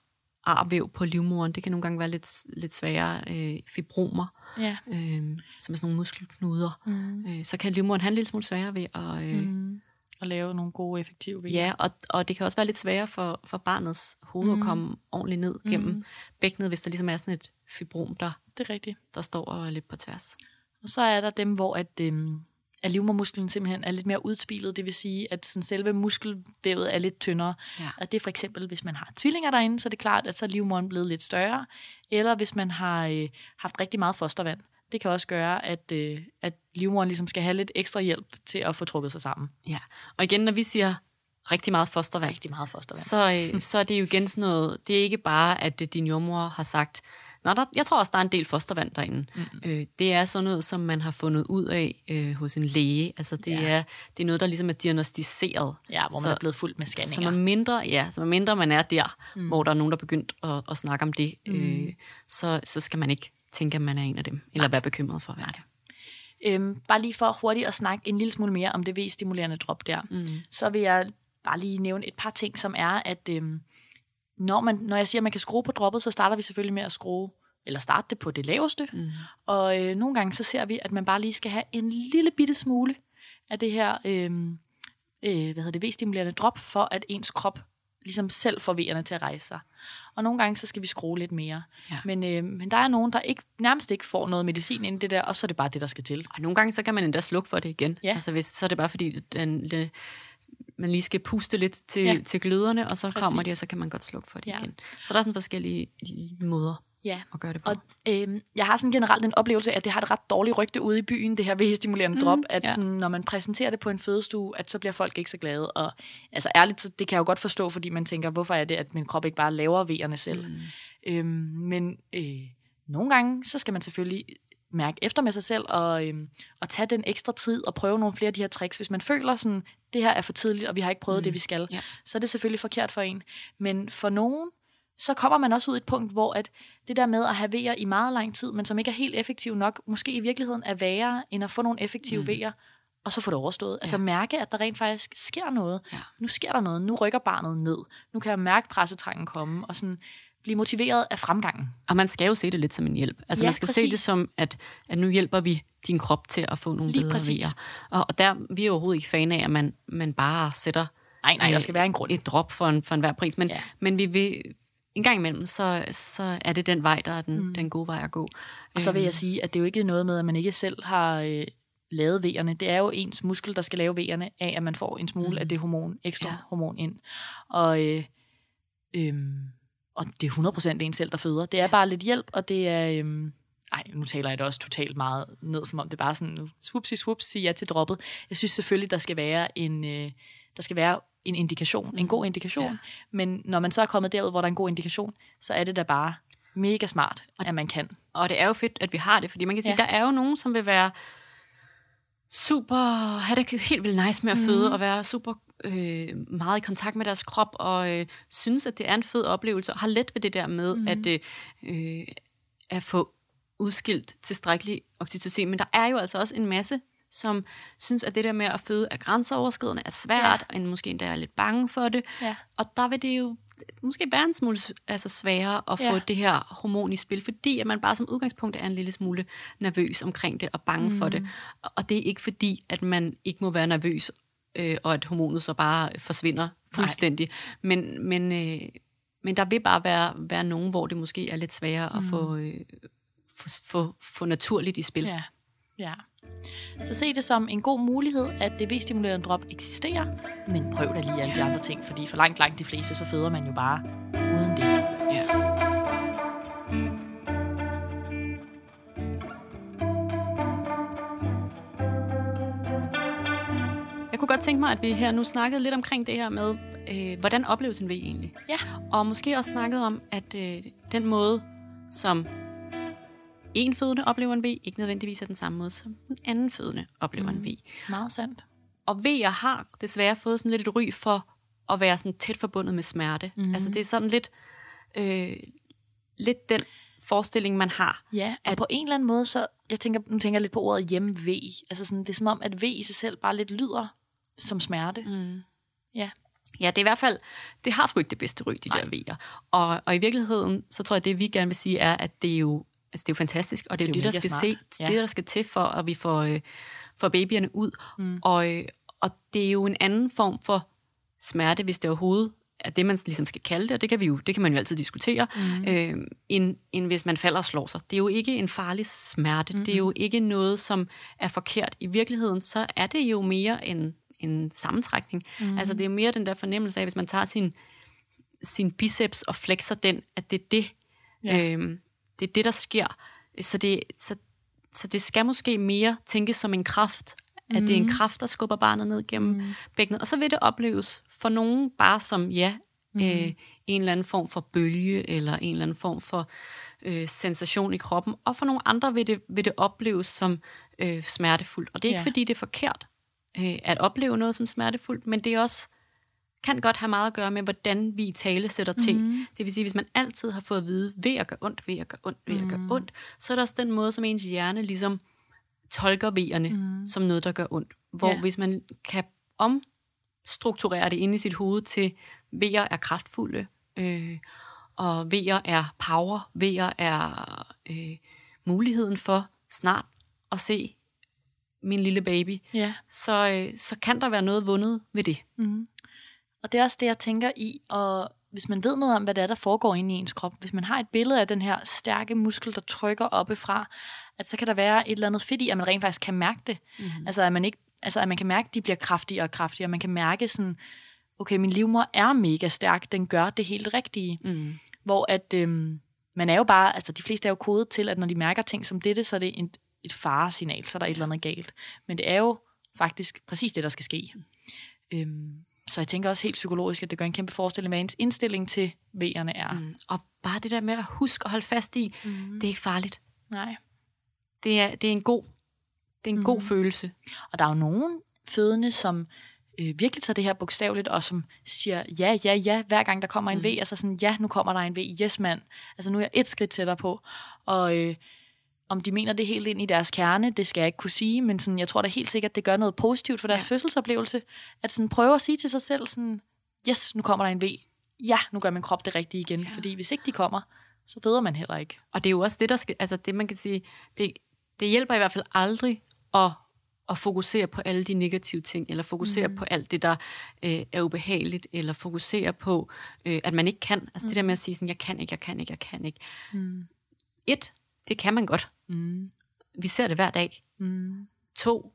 arvæv på livmoderen. Det kan nogle gange være lidt, lidt sværere. Øh, fibromer, Ja. øh, som er sådan nogle muskelknuder. Mm. Øh, så kan livmoderen have en lille smule sværere ved at... Øh, Mm. Og lave nogle gode, effektive vejer. Ja, og, og det kan også være lidt sværere for, for barnets hoved mm. at komme ordentligt ned gennem Mm. bækkenet, hvis der ligesom er sådan et fibrom, der, Det er rigtigt. der står og er lidt på tværs. Og så er der dem, hvor at, øhm, at livmormusklen simpelthen er lidt mere udspilet, det vil sige, at sådan selve muskelvævet er lidt tyndere. Ja. Og det er for eksempel, hvis man har tvillinger derinde, så er det klart, at så er livmoderen blevet lidt større. Eller hvis man har øh, haft rigtig meget fostervand. Det kan også gøre, at, øh, at livmoderen ligesom skal have lidt ekstra hjælp til at få trukket sig sammen. Ja, og igen, når vi siger rigtig meget fostervand, Rigtig meget fostervand. så, øh, så er det jo igen sådan noget, det er ikke bare, at øh, din jordmor har sagt, Nå, der, jeg tror også, der er en del fostervand derinde. Mm. Øh, det er sådan noget, som man har fundet ud af øh, hos en læge. Altså, det, Ja. er, det er noget, der ligesom er diagnostiseret. Ja, hvor man så, er blevet fuldt med så scanninger. man mindre, ja, så man mindre man er der, mm. hvor der er nogen, der er begyndt at, at snakke om det, mm. øh, så, så skal man ikke tænke, at man er en af dem, eller være bekymret for at være det. Øhm, bare lige for hurtigt at snakke en lille smule mere om det V-stimulerende drop der, mm. så vil jeg bare lige nævne et par ting, som er, at øhm, når, man, når jeg siger, at man kan skrue på droppet, så starter vi selvfølgelig med at skrue, eller starte det på det laveste. Mm. Og øh, nogle gange så ser vi, at man bare lige skal have en lille bitte smule af det her øhm, øh, hvad hedder det, V-stimulerende drop, for at ens krop ligesom selv får vejerne til at rejse sig. Og nogle gange så skal vi skrue lidt mere. Ja. Men, øh, men der er nogen, der ikke, nærmest ikke får noget medicin ind i det der, og så er det bare det, der skal til. Og nogle gange, så kan man endda slukke for det igen. Ja. Altså, hvis, så er det bare fordi, den, det, man lige skal puste lidt til, Ja. til gløderne, og så Præcis. kommer de, og så kan man godt slukke for det Ja. igen. Så der er sådan forskellige måder. ja. at gøre det på. Og øhm, jeg har sådan generelt en oplevelse af, at det har et ret dårligt rygte ude i byen, det her vægestimulerende mm, drop, at ja. sådan, når man præsenterer det på en fødestue, at så bliver folk ikke så glade. Og altså ærligt, så det kan jeg jo godt forstå, fordi man tænker, hvorfor er det, at min krop ikke bare laver vejerne selv? Mm. Øhm, men øh, nogle gange, så skal man selvfølgelig mærke efter med sig selv og, øhm, og tage den ekstra tid og prøve nogle flere af de her tricks. Hvis man føler sådan, det her er for tidligt, og vi har ikke prøvet mm. det, vi skal, Ja. så er det selvfølgelig forkert for en. Men for nogen, så kommer man også ud i et punkt, hvor at det der med at have vejer i meget lang tid, men som ikke er helt effektiv nok, måske i virkeligheden er værre, end at få nogle effektive mm. vejer, og så få det overstået. Altså mærke, at der rent faktisk sker noget. Ja. Nu sker der noget. Nu rykker barnet ned. Nu kan jeg mærke pressetrangen komme, og sådan blive motiveret af fremgangen. Og man skal jo se det lidt som en hjælp. Altså Ja, man skal se præcis. det som, at, at nu hjælper vi din krop til at få nogle Lige bedre vejer. Og, og der vi er overhovedet ikke fan af, at man, man bare sætter Nej, nej, der øh, skal være en grund. et drop for, en, for enhver pris. Men, Ja. men vi vil, en gang imellem, så, så er det den vej, der er den, mm. den gode vej at gå. Og så vil jeg sige, at det er jo ikke noget med, at man ikke selv har øh, lavet vejerne. Det er jo ens muskel, der skal lave vejerne af, at man får en smule mm. af det hormon, ekstra ja. Hormon ind. Og, øh, øhm, og det er 100% en selv, der føder. Det er bare lidt hjælp, og det er... Øhm, ej, nu taler jeg det også totalt meget ned, som om det bare sådan, nu swupsi siger jeg til droppet. Jeg synes selvfølgelig, der skal være en, øh, der skal være en indikation, en god indikation. Ja. Men når man så er kommet derud, hvor der er en god indikation, så er det da bare mega smart, at man kan. Og det er jo fedt, at vi har det, fordi man kan sige, Ja. ja. der er jo nogen, som vil være super, have det helt vildt nice med at føde, Mhm. og være super øh, meget i kontakt med deres krop, og øh, synes, at det er en fed oplevelse, og har let ved det der med mm. at, øh, øh, at få udskilt tilstrækkelig oxytocin. Men der er jo altså også en masse, som synes, at det der med at føde er grænseoverskridende, er svært, ja. og måske endda er lidt bange for det. Ja. Og der vil det jo måske være en smule altså sværere at få Ja. det her hormon i spil, fordi at man bare som udgangspunkt er en lille smule nervøs omkring det og bange mm. for det. Og det er ikke fordi, at man ikke må være nervøs, øh, og at hormonet så bare forsvinder fuldstændig. Men, men, øh, men der vil bare være, være nogen, hvor det måske er lidt sværere at få, øh, få, få, få naturligt i spil. Ja. ja. Så se det som en god mulighed, at det V-stimulerende drop eksisterer, men prøv da lige alle de andre ting, fordi for langt, langt de fleste, så føder man jo bare uden det. Ja. Jeg kunne godt tænke mig, at vi her nu snakkede lidt omkring det her med, øh, hvordan opleves en V egentlig? Ja. Og måske også snakket om, at øh, den måde, som en fødende oplever en V, ikke nødvendigvis er den samme måde, som den anden fødende oplever mm. en V. Meget sandt. Og V'er har desværre fået sådan lidt et ry for at være sådan tæt forbundet med smerte. Mm. Altså det er sådan lidt, øh, lidt den forestilling, man har. Ja, og at, på en eller anden måde, så jeg tænker, nu tænker jeg lidt på ordet hjemme-V. Altså sådan, det er som om, at V i sig selv bare lidt lyder som smerte. Mm. Ja. Ja, det er i hvert fald, det har sgu ikke det bedste ry, de Nej. der V'er. Og, og i virkeligheden, så tror jeg, det vi gerne vil sige, er, at det er jo, altså det er jo fantastisk, og det er, Det jo er det, der skal smart. se, Ja. det, der skal til for, at vi får, øh, får babyerne ud. Mm. Og, øh, og det er jo en anden form for smerte, hvis det overhovedet er det, man ligesom skal kalde det, og det kan, vi jo, det kan man jo altid diskutere, mm. øh, end, end hvis man falder og slår sig. Det er jo ikke en farlig smerte. Mm. Det er jo ikke noget, som er forkert. I virkeligheden, så er det jo mere en, en sammentrækning. Mm. Altså, det er jo mere den der fornemmelse af, hvis man tager sin, sin biceps og flexer den, at det er det, Ja. ja. Det er det, der sker. Så det, så, så det skal måske mere tænkes som en kraft, at det er en kraft, der skubber barnet ned gennem mm. bækkenet. Og så vil det opleves for nogen bare som, ja, mm. øh, en eller anden form for bølge, eller en eller anden form for øh, sensation i kroppen. Og for nogle andre vil det, vil det opleves som øh, smertefuldt. Og det er ikke, Ja. fordi det er forkert øh, at opleve noget som smertefuldt, men det er også kan godt have meget at gøre med, hvordan vi i tale sætter ting. Mm. Det vil sige, hvis man altid har fået at vide, ved at gøre ondt, ved at gøre ondt, ved at gøre ondt, så er der også den måde, som ens hjerne ligesom tolker vejerne mm. som noget, der gør ondt. Hvor Ja. hvis man kan omstrukturere det inde i sit hoved til, vejer er kraftfulde, øh, og vejer er power, vejer er øh, muligheden for snart at se min lille baby, Ja. så, øh, så kan der være noget vundet ved det. Og det er også det, jeg tænker i, og hvis man ved noget om, hvad det er, der foregår inde i ens krop, hvis man har et billede af den her stærke muskel, der trykker oppefra, at så kan der være et eller andet fedt i, at man rent faktisk kan mærke det. Mm-hmm. Altså, at man ikke, altså, at man kan mærke, at de bliver kraftigere og kraftigere. Man kan mærke sådan, okay, min livmor er mega stærk, den gør det helt rigtige. Mm. Hvor at øhm, man er jo bare, altså de fleste er jo kodet til, at når de mærker ting som dette, så er det en, et faresignal, så er der et eller andet galt. Men det er jo faktisk præcis det, der skal ske. Øhm, så jeg tænker også helt psykologisk, at det gør en kæmpe forestilling, hvad ens indstilling til V'erne er. Mm. Og bare det der med at huske at holde fast i, mm. det er ikke farligt. Nej. Det er, det er en god, det er en mm. god følelse. Og der er jo nogen fødende, som øh, virkelig tager det her bogstaveligt, og som siger ja, ja, ja, hver gang der kommer en mm. V, altså sådan, ja, nu kommer der en V, yes mand, altså nu er jeg et skridt tættere på, og øh, om de mener det helt ind i deres kerne, det skal jeg ikke kunne sige, men sådan, jeg tror da helt sikkert, det gør noget positivt for deres ja. fødselsoplevelse, at sådan prøve at sige til sig selv sådan, yes, nu kommer der en V, ja, nu gør min krop det rigtige igen, ja. fordi hvis ikke de kommer, så føder man heller ikke. Og det er jo også det, der skal, altså det man kan sige, det, det hjælper i hvert fald aldrig at at fokusere på alle de negative ting, eller fokusere mm. på alt det, der øh, er ubehageligt, eller fokusere på, øh, at man ikke kan. Altså mm. det der med at sige sådan, jeg kan ikke, jeg kan ikke, jeg kan ikke. Mm. Et, det kan man godt. Mm. Vi ser det hver dag. Mm. To,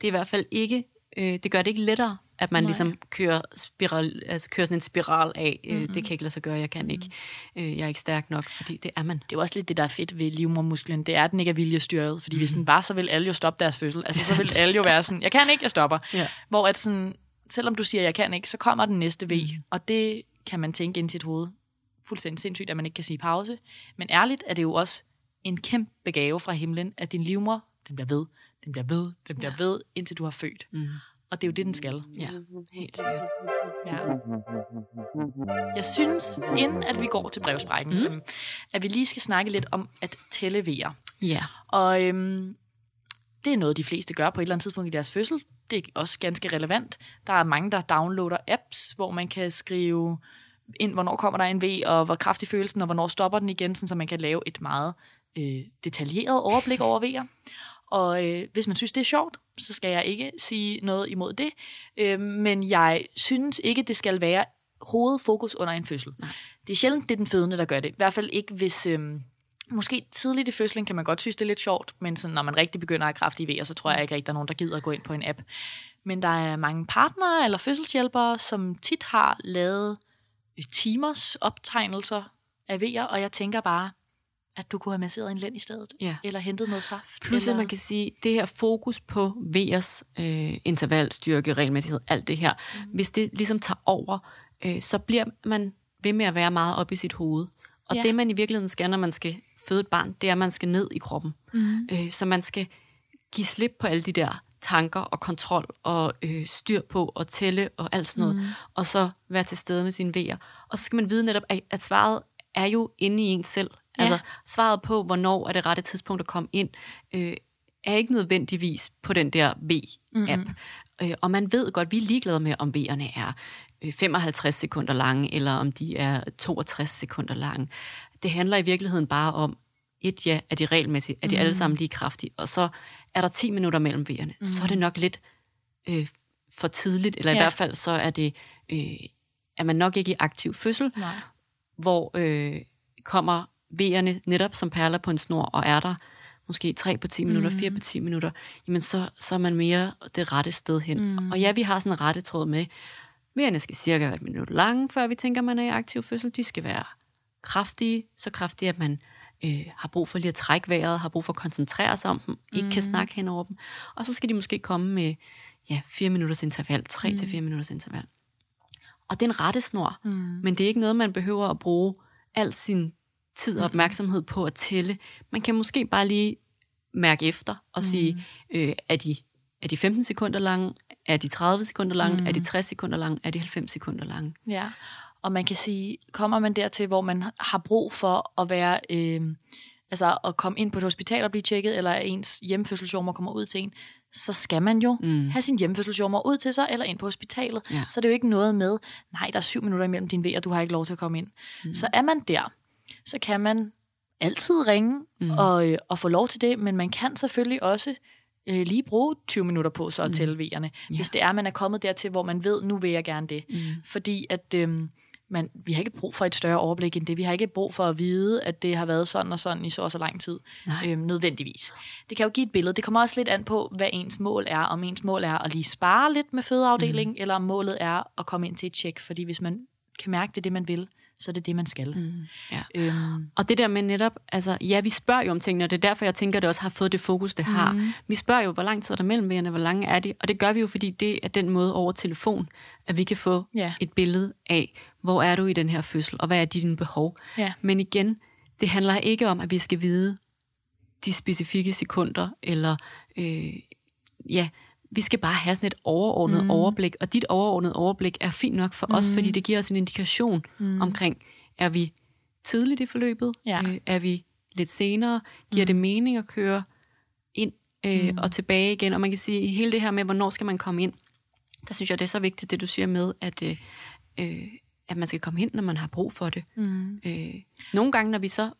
det er i hvert fald ikke, øh, det gør det ikke lettere at man Nej. ligesom kører, spiral, altså kører sådan en spiral af, mm-hmm. det kan ikke lade sig gøre, jeg kan ikke, øh, jeg er ikke stærk nok, fordi det er man. Det er også lidt det, der er fedt ved livmormusklen, det er, at den ikke er viljestyret, fordi mm. hvis den var, så vil alle jo stoppe deres fødsel. Altså, så vil alle jo være sådan, jeg kan ikke, jeg stopper. Ja. Hvor at sådan, selvom du siger, jeg kan ikke, så kommer den næste V, mm. og det kan man tænke ind i sit hoved. Fuldstændig sindssygt, at man ikke kan sige pause. Men ærligt er det jo også en kæmpe gave fra himlen, at din livmor, den bliver ved, den bliver ved, den bliver ja. ved, indtil du har født. Mm. Og det er jo det, den skal. Ja, helt sikkert. Ja. Jeg synes, inden at vi går til brevsprækken, mm. så, at vi lige skal snakke lidt om at tælle vejer. Ja. Og øhm, det er noget, de fleste gør på et eller andet tidspunkt i deres fødsel. Det er også ganske relevant. Der er mange, der downloader apps, hvor man kan skrive ind, hvornår kommer der en V, og hvor kraftig følelsen, og hvornår stopper den igen, så man kan lave et meget øh, detaljeret overblik over V'er. Og øh, hvis man synes, det er sjovt, så skal jeg ikke sige noget imod det. Øh, men jeg synes ikke, det skal være hovedfokus under en fødsel. Nej. Det er sjældent, det er den fødende, der gør det. I hvert fald ikke, hvis... Øh, Måske tidligt i fødslen kan man godt synes, det er lidt sjovt, men sådan, når man rigtig begynder at have kraftige vejer, så tror jeg ikke rigtig, der er nogen, der gider at gå ind på en app. Men der er mange partnere eller fødselshjælpere, som tit har lavet timers optegnelser af vejer, og jeg tænker bare, at du kunne have masseret en lænd i stedet, ja. eller hentet noget saft. Plus eller... man kan sige, det her fokus på V'ers øh, interval, styrke, regelmæssighed, alt det her, mm. hvis det ligesom tager over, øh, så bliver man ved med at være meget op i sit hoved. Og ja. det man i virkeligheden skal, når man skal føde et barn, det er, at man skal ned i kroppen. Mm. Øh, så man skal give slip på alle de der tanker og kontrol og øh, styr på og tælle og alt sådan noget, mm. og så være til stede med sine V'er. Og så skal man vide netop, at, at svaret er jo inde i en selv. Ja. Altså svaret på, hvornår er det rette tidspunkt at komme ind, øh, er ikke nødvendigvis på den der V-app. Mm-hmm. Øh, og man ved godt, vi er ligeglade med, om V'erne er 55 øh, sekunder lange, eller om de er 62 sekunder lange. Det handler i virkeligheden bare om, et ja, er de regelmæssigt, er de mm. alle sammen lige kraftige, og så er der 10 minutter mellem V'erne, mm. så er det nok lidt øh, for tidligt, eller ja. i hvert fald så er det, øh, er man nok ikke i aktiv fødsel, Nej. hvor øh, kommer V'erne netop som perler på en snor, og er der måske 3 på 10 minutter, mm. 4 på 10 minutter, jamen så, så er man mere det rette sted hen. Mm. Og ja, vi har sådan en rette tråd med, V'erne skal cirka være et minut lange, før vi tænker, man er i aktiv fødsel. De skal være kraftige, så kraftige, at man øh, har brug for lige at trække vejret, har brug for at koncentrere sig om dem, ikke mm. kan snakke hen over dem. Og så skal de måske komme med ja, 4 minutters interval, 3 mm. til 4 minutters interval. Og det er en rettesnor, mm. men det er ikke noget, man behøver at bruge al sin tid og opmærksomhed på at tælle. Man kan måske bare lige mærke efter og mm. sige, øh, er, de, er de 15 sekunder lange, er de 30 sekunder lange, mm. er de 60 sekunder lange, er de 90 sekunder lange. Ja, og man kan sige, kommer man dertil, hvor man har brug for at være... Øh, altså at komme ind på et hospital og blive tjekket, eller ens hjemmefødselsjommer kommer ud til en, så skal man jo mm. have sin hjemmefødselsjommer ud til sig, eller ind på hospitalet. Ja. Så det er jo ikke noget med, nej, der er syv minutter imellem din ved, og du har ikke lov til at komme ind. Mm. Så er man der, så kan man altid ringe mm. og, øh, og få lov til det, men man kan selvfølgelig også øh, lige bruge 20 minutter på så at mm. tælle vejerne, ja. hvis det er, man er kommet dertil, hvor man ved, nu vil jeg gerne det. Mm. Fordi at øh, man, vi har ikke brug for et større overblik end det. Vi har ikke brug for at vide, at det har været sådan og sådan i så og så lang tid. Øh, nødvendigvis. Det kan jo give et billede. Det kommer også lidt an på, hvad ens mål er. Om ens mål er at lige spare lidt med fødeafdelingen, mm. eller om målet er at komme ind til et tjek. Fordi hvis man kan mærke, det er det, man vil, så er det det, man skal. Mm, ja. Øhm, Og det der med netop, altså ja, vi spørger jo om tingene, og det er derfor, jeg tænker, at det også har fået det fokus, det har. Mm. Vi spørger jo, hvor lang tid er der mellem vejerne, hvor lange er de? Og det gør vi jo, fordi det er den måde over telefon, at vi kan få Ja. et billede af, hvor er du i den her fødsel, og hvad er dine behov. Ja. Men igen, det handler ikke om, at vi skal vide de specifikke sekunder, eller øh, ja, vi skal bare have sådan et overordnet mm. overblik, og dit overordnet overblik er fint nok for mm. os, fordi det giver os en indikation mm. omkring, er vi tidligt i forløbet, Ja. øh, er vi lidt senere, giver mm. det mening at køre ind øh, mm. og tilbage igen, og man kan sige, hele det her med, hvornår skal man komme ind, der synes jeg, det er så vigtigt, det du siger med, at, øh, øh, at man skal komme hen, når man har brug for det. mm, Øh, nogle gange, når vi så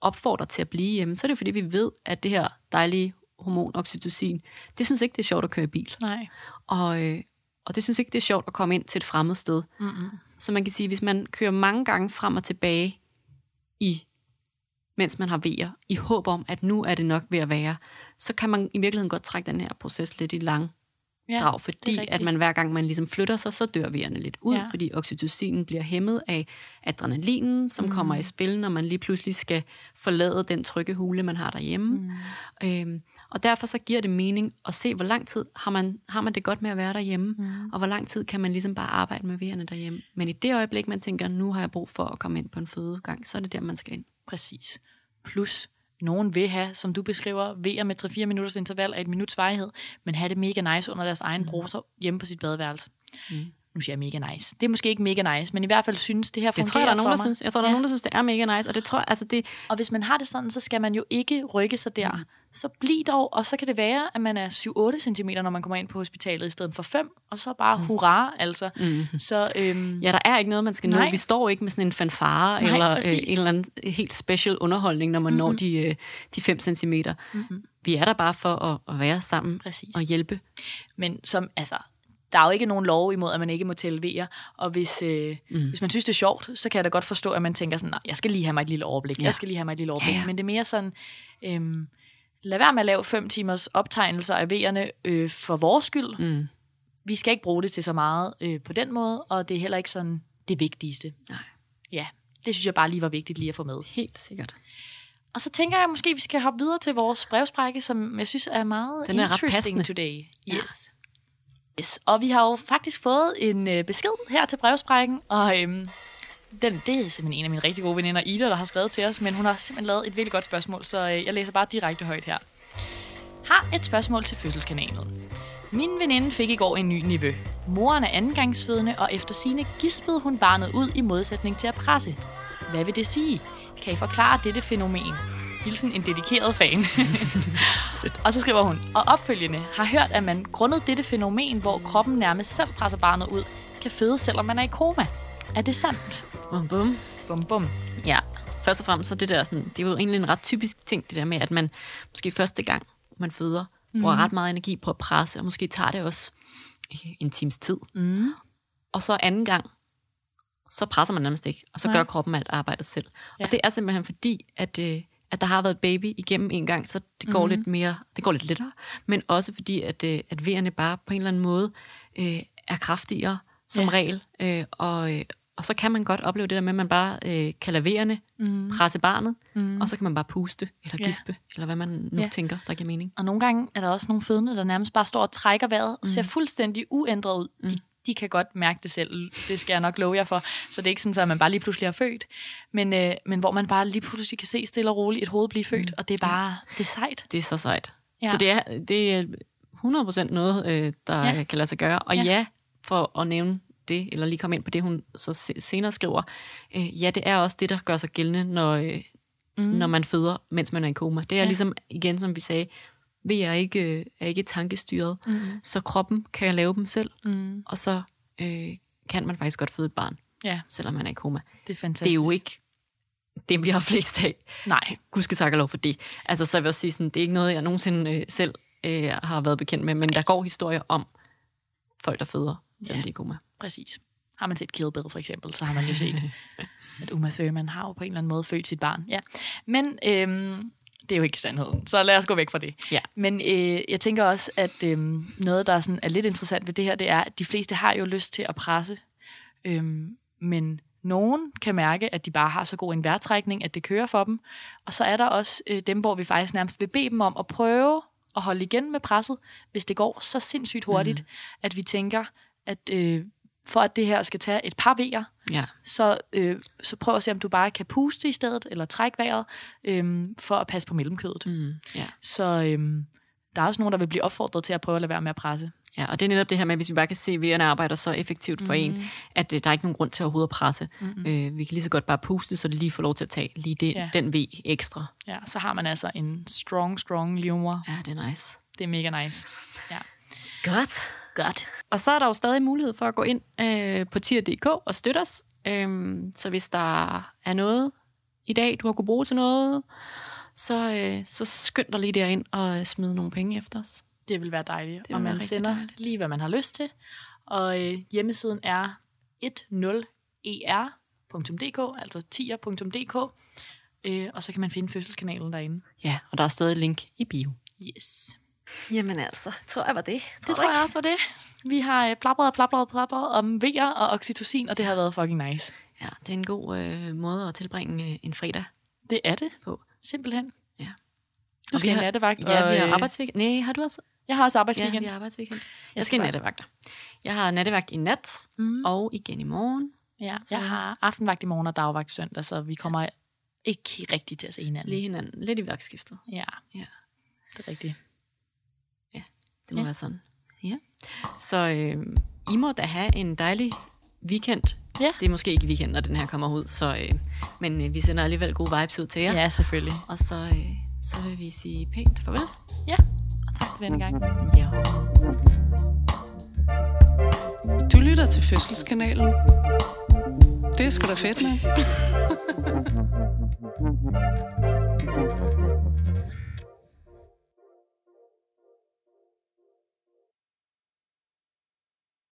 opfordrer til at blive hjemme, så er det fordi, vi ved, at det her dejlige hormon, oxytocin, det synes ikke, det er sjovt at køre bil. nej. Og, øh, og det synes ikke, det er sjovt at komme ind til et fremmed sted. Mm-mm. Så man kan sige, hvis man kører mange gange frem og tilbage, i, mens man har vejer, i håb om, at nu er det nok ved at være, så kan man i virkeligheden godt trække den her proces lidt i lang Ja, drag, fordi at man hver gang man ligesom flytter sig, så dør vejerne lidt ud, ja. fordi oxytocinen bliver hæmmet af adrenalinen, som mm. kommer i spil, når man lige pludselig skal forlade den trygge hule, man har derhjemme. Mm. Øhm, og derfor så giver det mening at se, hvor lang tid har man, har man det godt med at være derhjemme, mm. og hvor lang tid kan man ligesom bare arbejde med vejerne derhjemme. Men i det øjeblik, man tænker, nu har jeg brug for at komme ind på en fødegang, så er det der, man skal ind. Præcis. Plus, nogen vil have, som du beskriver, vejer med 3-4 minutters interval af et minuts varighed, men have det mega nice under deres egen mm. bruser hjemme på sit badeværelse. Mm. Nu siger jeg mega nice. Det er måske ikke mega nice, men i hvert fald synes, det her Det fungerer tror jeg, der er nogen, der for mig. synes. Jeg tror, der er Ja. nogen, der synes, det er mega nice, og det tror altså det, Og hvis man har det sådan, så skal man jo ikke rykke sig der. Mm. Så bliv dog, og så kan det være, at man er 7-8 cm, når man kommer ind på hospitalet, i stedet for 5, og så bare mm. hurra, altså. Mm. Så øhm, Ja, der er ikke noget, man skal nå. Vi står ikke med sådan en fanfare Nej, eller øh, en eller anden helt special underholdning, når man mm-hmm. når de, øh, de 5 cm. Mm-hmm. Vi er der bare for at, at være sammen Præcis. og hjælpe. Men som, altså, der er jo ikke nogen lov imod, at man ikke må vejer. Og hvis, øh, mm. hvis man synes, det er sjovt, så kan jeg da godt forstå, at man tænker sådan, nej, jeg skal lige have mig et lille overblik. Ja. Jeg skal lige have mig et lille overblik. Ja, ja. Men det er mere sådan, øhm, lad være med at lave fem timers optegnelser af vejerne øh, for vores skyld. Mm. Vi skal ikke bruge det til så meget øh, på den måde, og det er heller ikke sådan det vigtigste. Nej. Ja, det synes jeg bare lige var vigtigt lige at få med. Helt sikkert. Og så tænker jeg, at måske vi skal hoppe videre til vores brevsprække, som jeg synes er meget Den er interesting today. Ja. Yes. Og vi har jo faktisk fået en øh, besked her til brevsprækken, og øhm, den, det er simpelthen en af mine rigtig gode veninder, Ida, der har skrevet til os, men hun har simpelthen lavet et virkelig godt spørgsmål, så øh, jeg læser bare direkte højt her. Har et spørgsmål til fødselskanalen. Min veninde fik i går en ny nivø. Moren er andengangsfødende, og efter sine gispede hun barnet ud i modsætning til at presse. Hvad vil det sige? Kan I forklare dette fænomen? Hilsen en dedikeret fan. Og så skriver hun, og opfølgende har hørt, at man grundet dette fænomen, hvor kroppen nærmest selv presser barnet ud, kan føde, selvom man er i koma. Er det sandt? Bum, bum. Bum, bum. Ja, først og fremmest så det der sådan, det er jo egentlig en ret typisk ting, det der med, at man måske første gang, man føder, bruger ret meget energi på at presse, og måske tager det også en times tid. Mm. Og så anden gang, så presser man nærmest ikke, og så Nej. gør kroppen alt arbejdet selv. Ja. Og det er simpelthen fordi, at, øh, at der har været baby igennem en gang, så det går Mhm. lidt mere, det går lidt lettere, men også fordi, at, øh, at vejerne bare på en eller anden måde øh, er kraftigere som Ja. ja. regel, øh, og, øh, og så kan man godt opleve det der med, at man bare øh, kan lade vejerne Mm. presse barnet, Mm. og så kan man bare puste, eller Ja. gispe, eller hvad man nu Ja. ja. tænker, der giver mening. Og nogle gange er der også nogle fødende, der nærmest bare står og trækker vejret og ser fuldstændig uændret ud. De, de kan godt mærke det selv, det skal jeg nok love jer for. Så det er ikke sådan, at man bare lige pludselig har født. Men, øh, men hvor man bare lige pludselig kan se stille og roligt et hoved blive født, og det er bare, det er sejt. Det er så sejt. Ja. Så det er, det er 100% noget, øh, der Ja. kan lade sig gøre. Og Ja. ja. for at nævne det, eller lige komme ind på det, hun så se- senere skriver, øh, ja, det er også det, der gør sig gældende, når, øh, mm. når man føder, mens man er i koma. Det er ja. ligesom, igen som vi sagde, vi er ikke, øh, er ikke tankestyret, mm. så kroppen kan lave dem selv, Mm. og så øh, kan man faktisk godt føde et barn, Ja, selvom man er i koma. det er fantastisk. Det er jo ikke det, vi har flest af. Nej, Gud skal takke lov for det. Altså, så vil jeg også sige, sådan, det er ikke noget, jeg nogensinde øh, selv øh, har været bekendt med, men der går historier om folk, der føder, selvom ja. de er i koma. præcis. Har man set Kill Bill for eksempel, så har man jo set, at Uma Thurman har jo på en eller anden måde født sit barn. Ja. Men øhm, det er jo ikke sandheden, så lad os gå væk fra det. Ja. Men øh, jeg tænker også, at øh, noget, der er, sådan, er lidt interessant ved det her, det er, at de fleste har jo lyst til at presse. Øhm, men nogen kan mærke, at de bare har så god en vejrtrækning, at det kører for dem. Og så er der også øh, dem, hvor vi faktisk nærmest vil bede dem om at prøve at holde igen med presset, hvis det går så sindssygt hurtigt, mm. at vi tænker, at øh, for at det her skal tage et par vejer, Ja. så, øh, så prøv at se, om du bare kan puste i stedet, eller trække vejret, øh, for at passe på mellemkødet. Mm. Mm, ja. Så øh, der er også nogen, der vil blive opfordret til at prøve at lade være med at presse. Ja, og det er netop det her med, hvis vi bare kan se, at vejerne arbejder så effektivt for mm. en, at øh, der er ikke nogen grund til overhovedet at presse. Mm-hmm. Øh, vi kan lige så godt bare puste, så det lige får lov til at tage lige det, Ja. ja. den V ekstra. Ja, så har man altså en strong, strong livmor. Ja, det er nice. Det er mega nice. Ja. Godt. Godt. Og så er der jo stadig mulighed for at gå ind øh, på tier.dk og støtte os. Øhm, så hvis der er noget i dag, du har kunne bruge til noget, så, øh, så skynd dig lige derind og smid nogle penge efter os. Det vil være dejligt. vil og man sender dejligt. lige, hvad man har lyst til. Og øh, hjemmesiden er 10er.dk, altså 10er.dk. Øh, og så kan man finde fødselskanalen derinde. Ja, og der er stadig link i bio. Yes. Jamen altså, tror jeg var det. Det tror jeg også var det. Vi har plapret og plapret og plapret om vejer og oxytocin, og det har været fucking nice. Ja, det er en god øh, måde at tilbringe øh, en fredag Det er det. på. Simpelthen. Ja. Du Og skal have nattevagt. Ja, og, vi har øh, arbejdsweekend. Nej, har du også? Jeg har også Ja, arbejdsweekend. vi har arbejdsweekend. Jeg Jeg skal i nattevagter. Jeg har nattevagt i nat, mm. og igen i morgen. Ja, jeg har aftenvagt i morgen og dagvagt søndag, så vi kommer ikke rigtig til at se hinanden. Lige hinanden. Lidt i værkskiftet. Ja, Ja, det er rigtigt. Det må Ja. være sådan. Ja. Så øh, I må da have en dejlig weekend. Ja. Det er måske ikke weekend, når den her kommer ud, så, øh, men øh, vi sender alligevel gode vibes ud til jer. Ja, selvfølgelig. Og så, øh, så vil vi sige pænt farvel. Ja, og tak for denne gang. Ja. Du lytter til Fødselskanalen. Det er sgu da fedt, mand.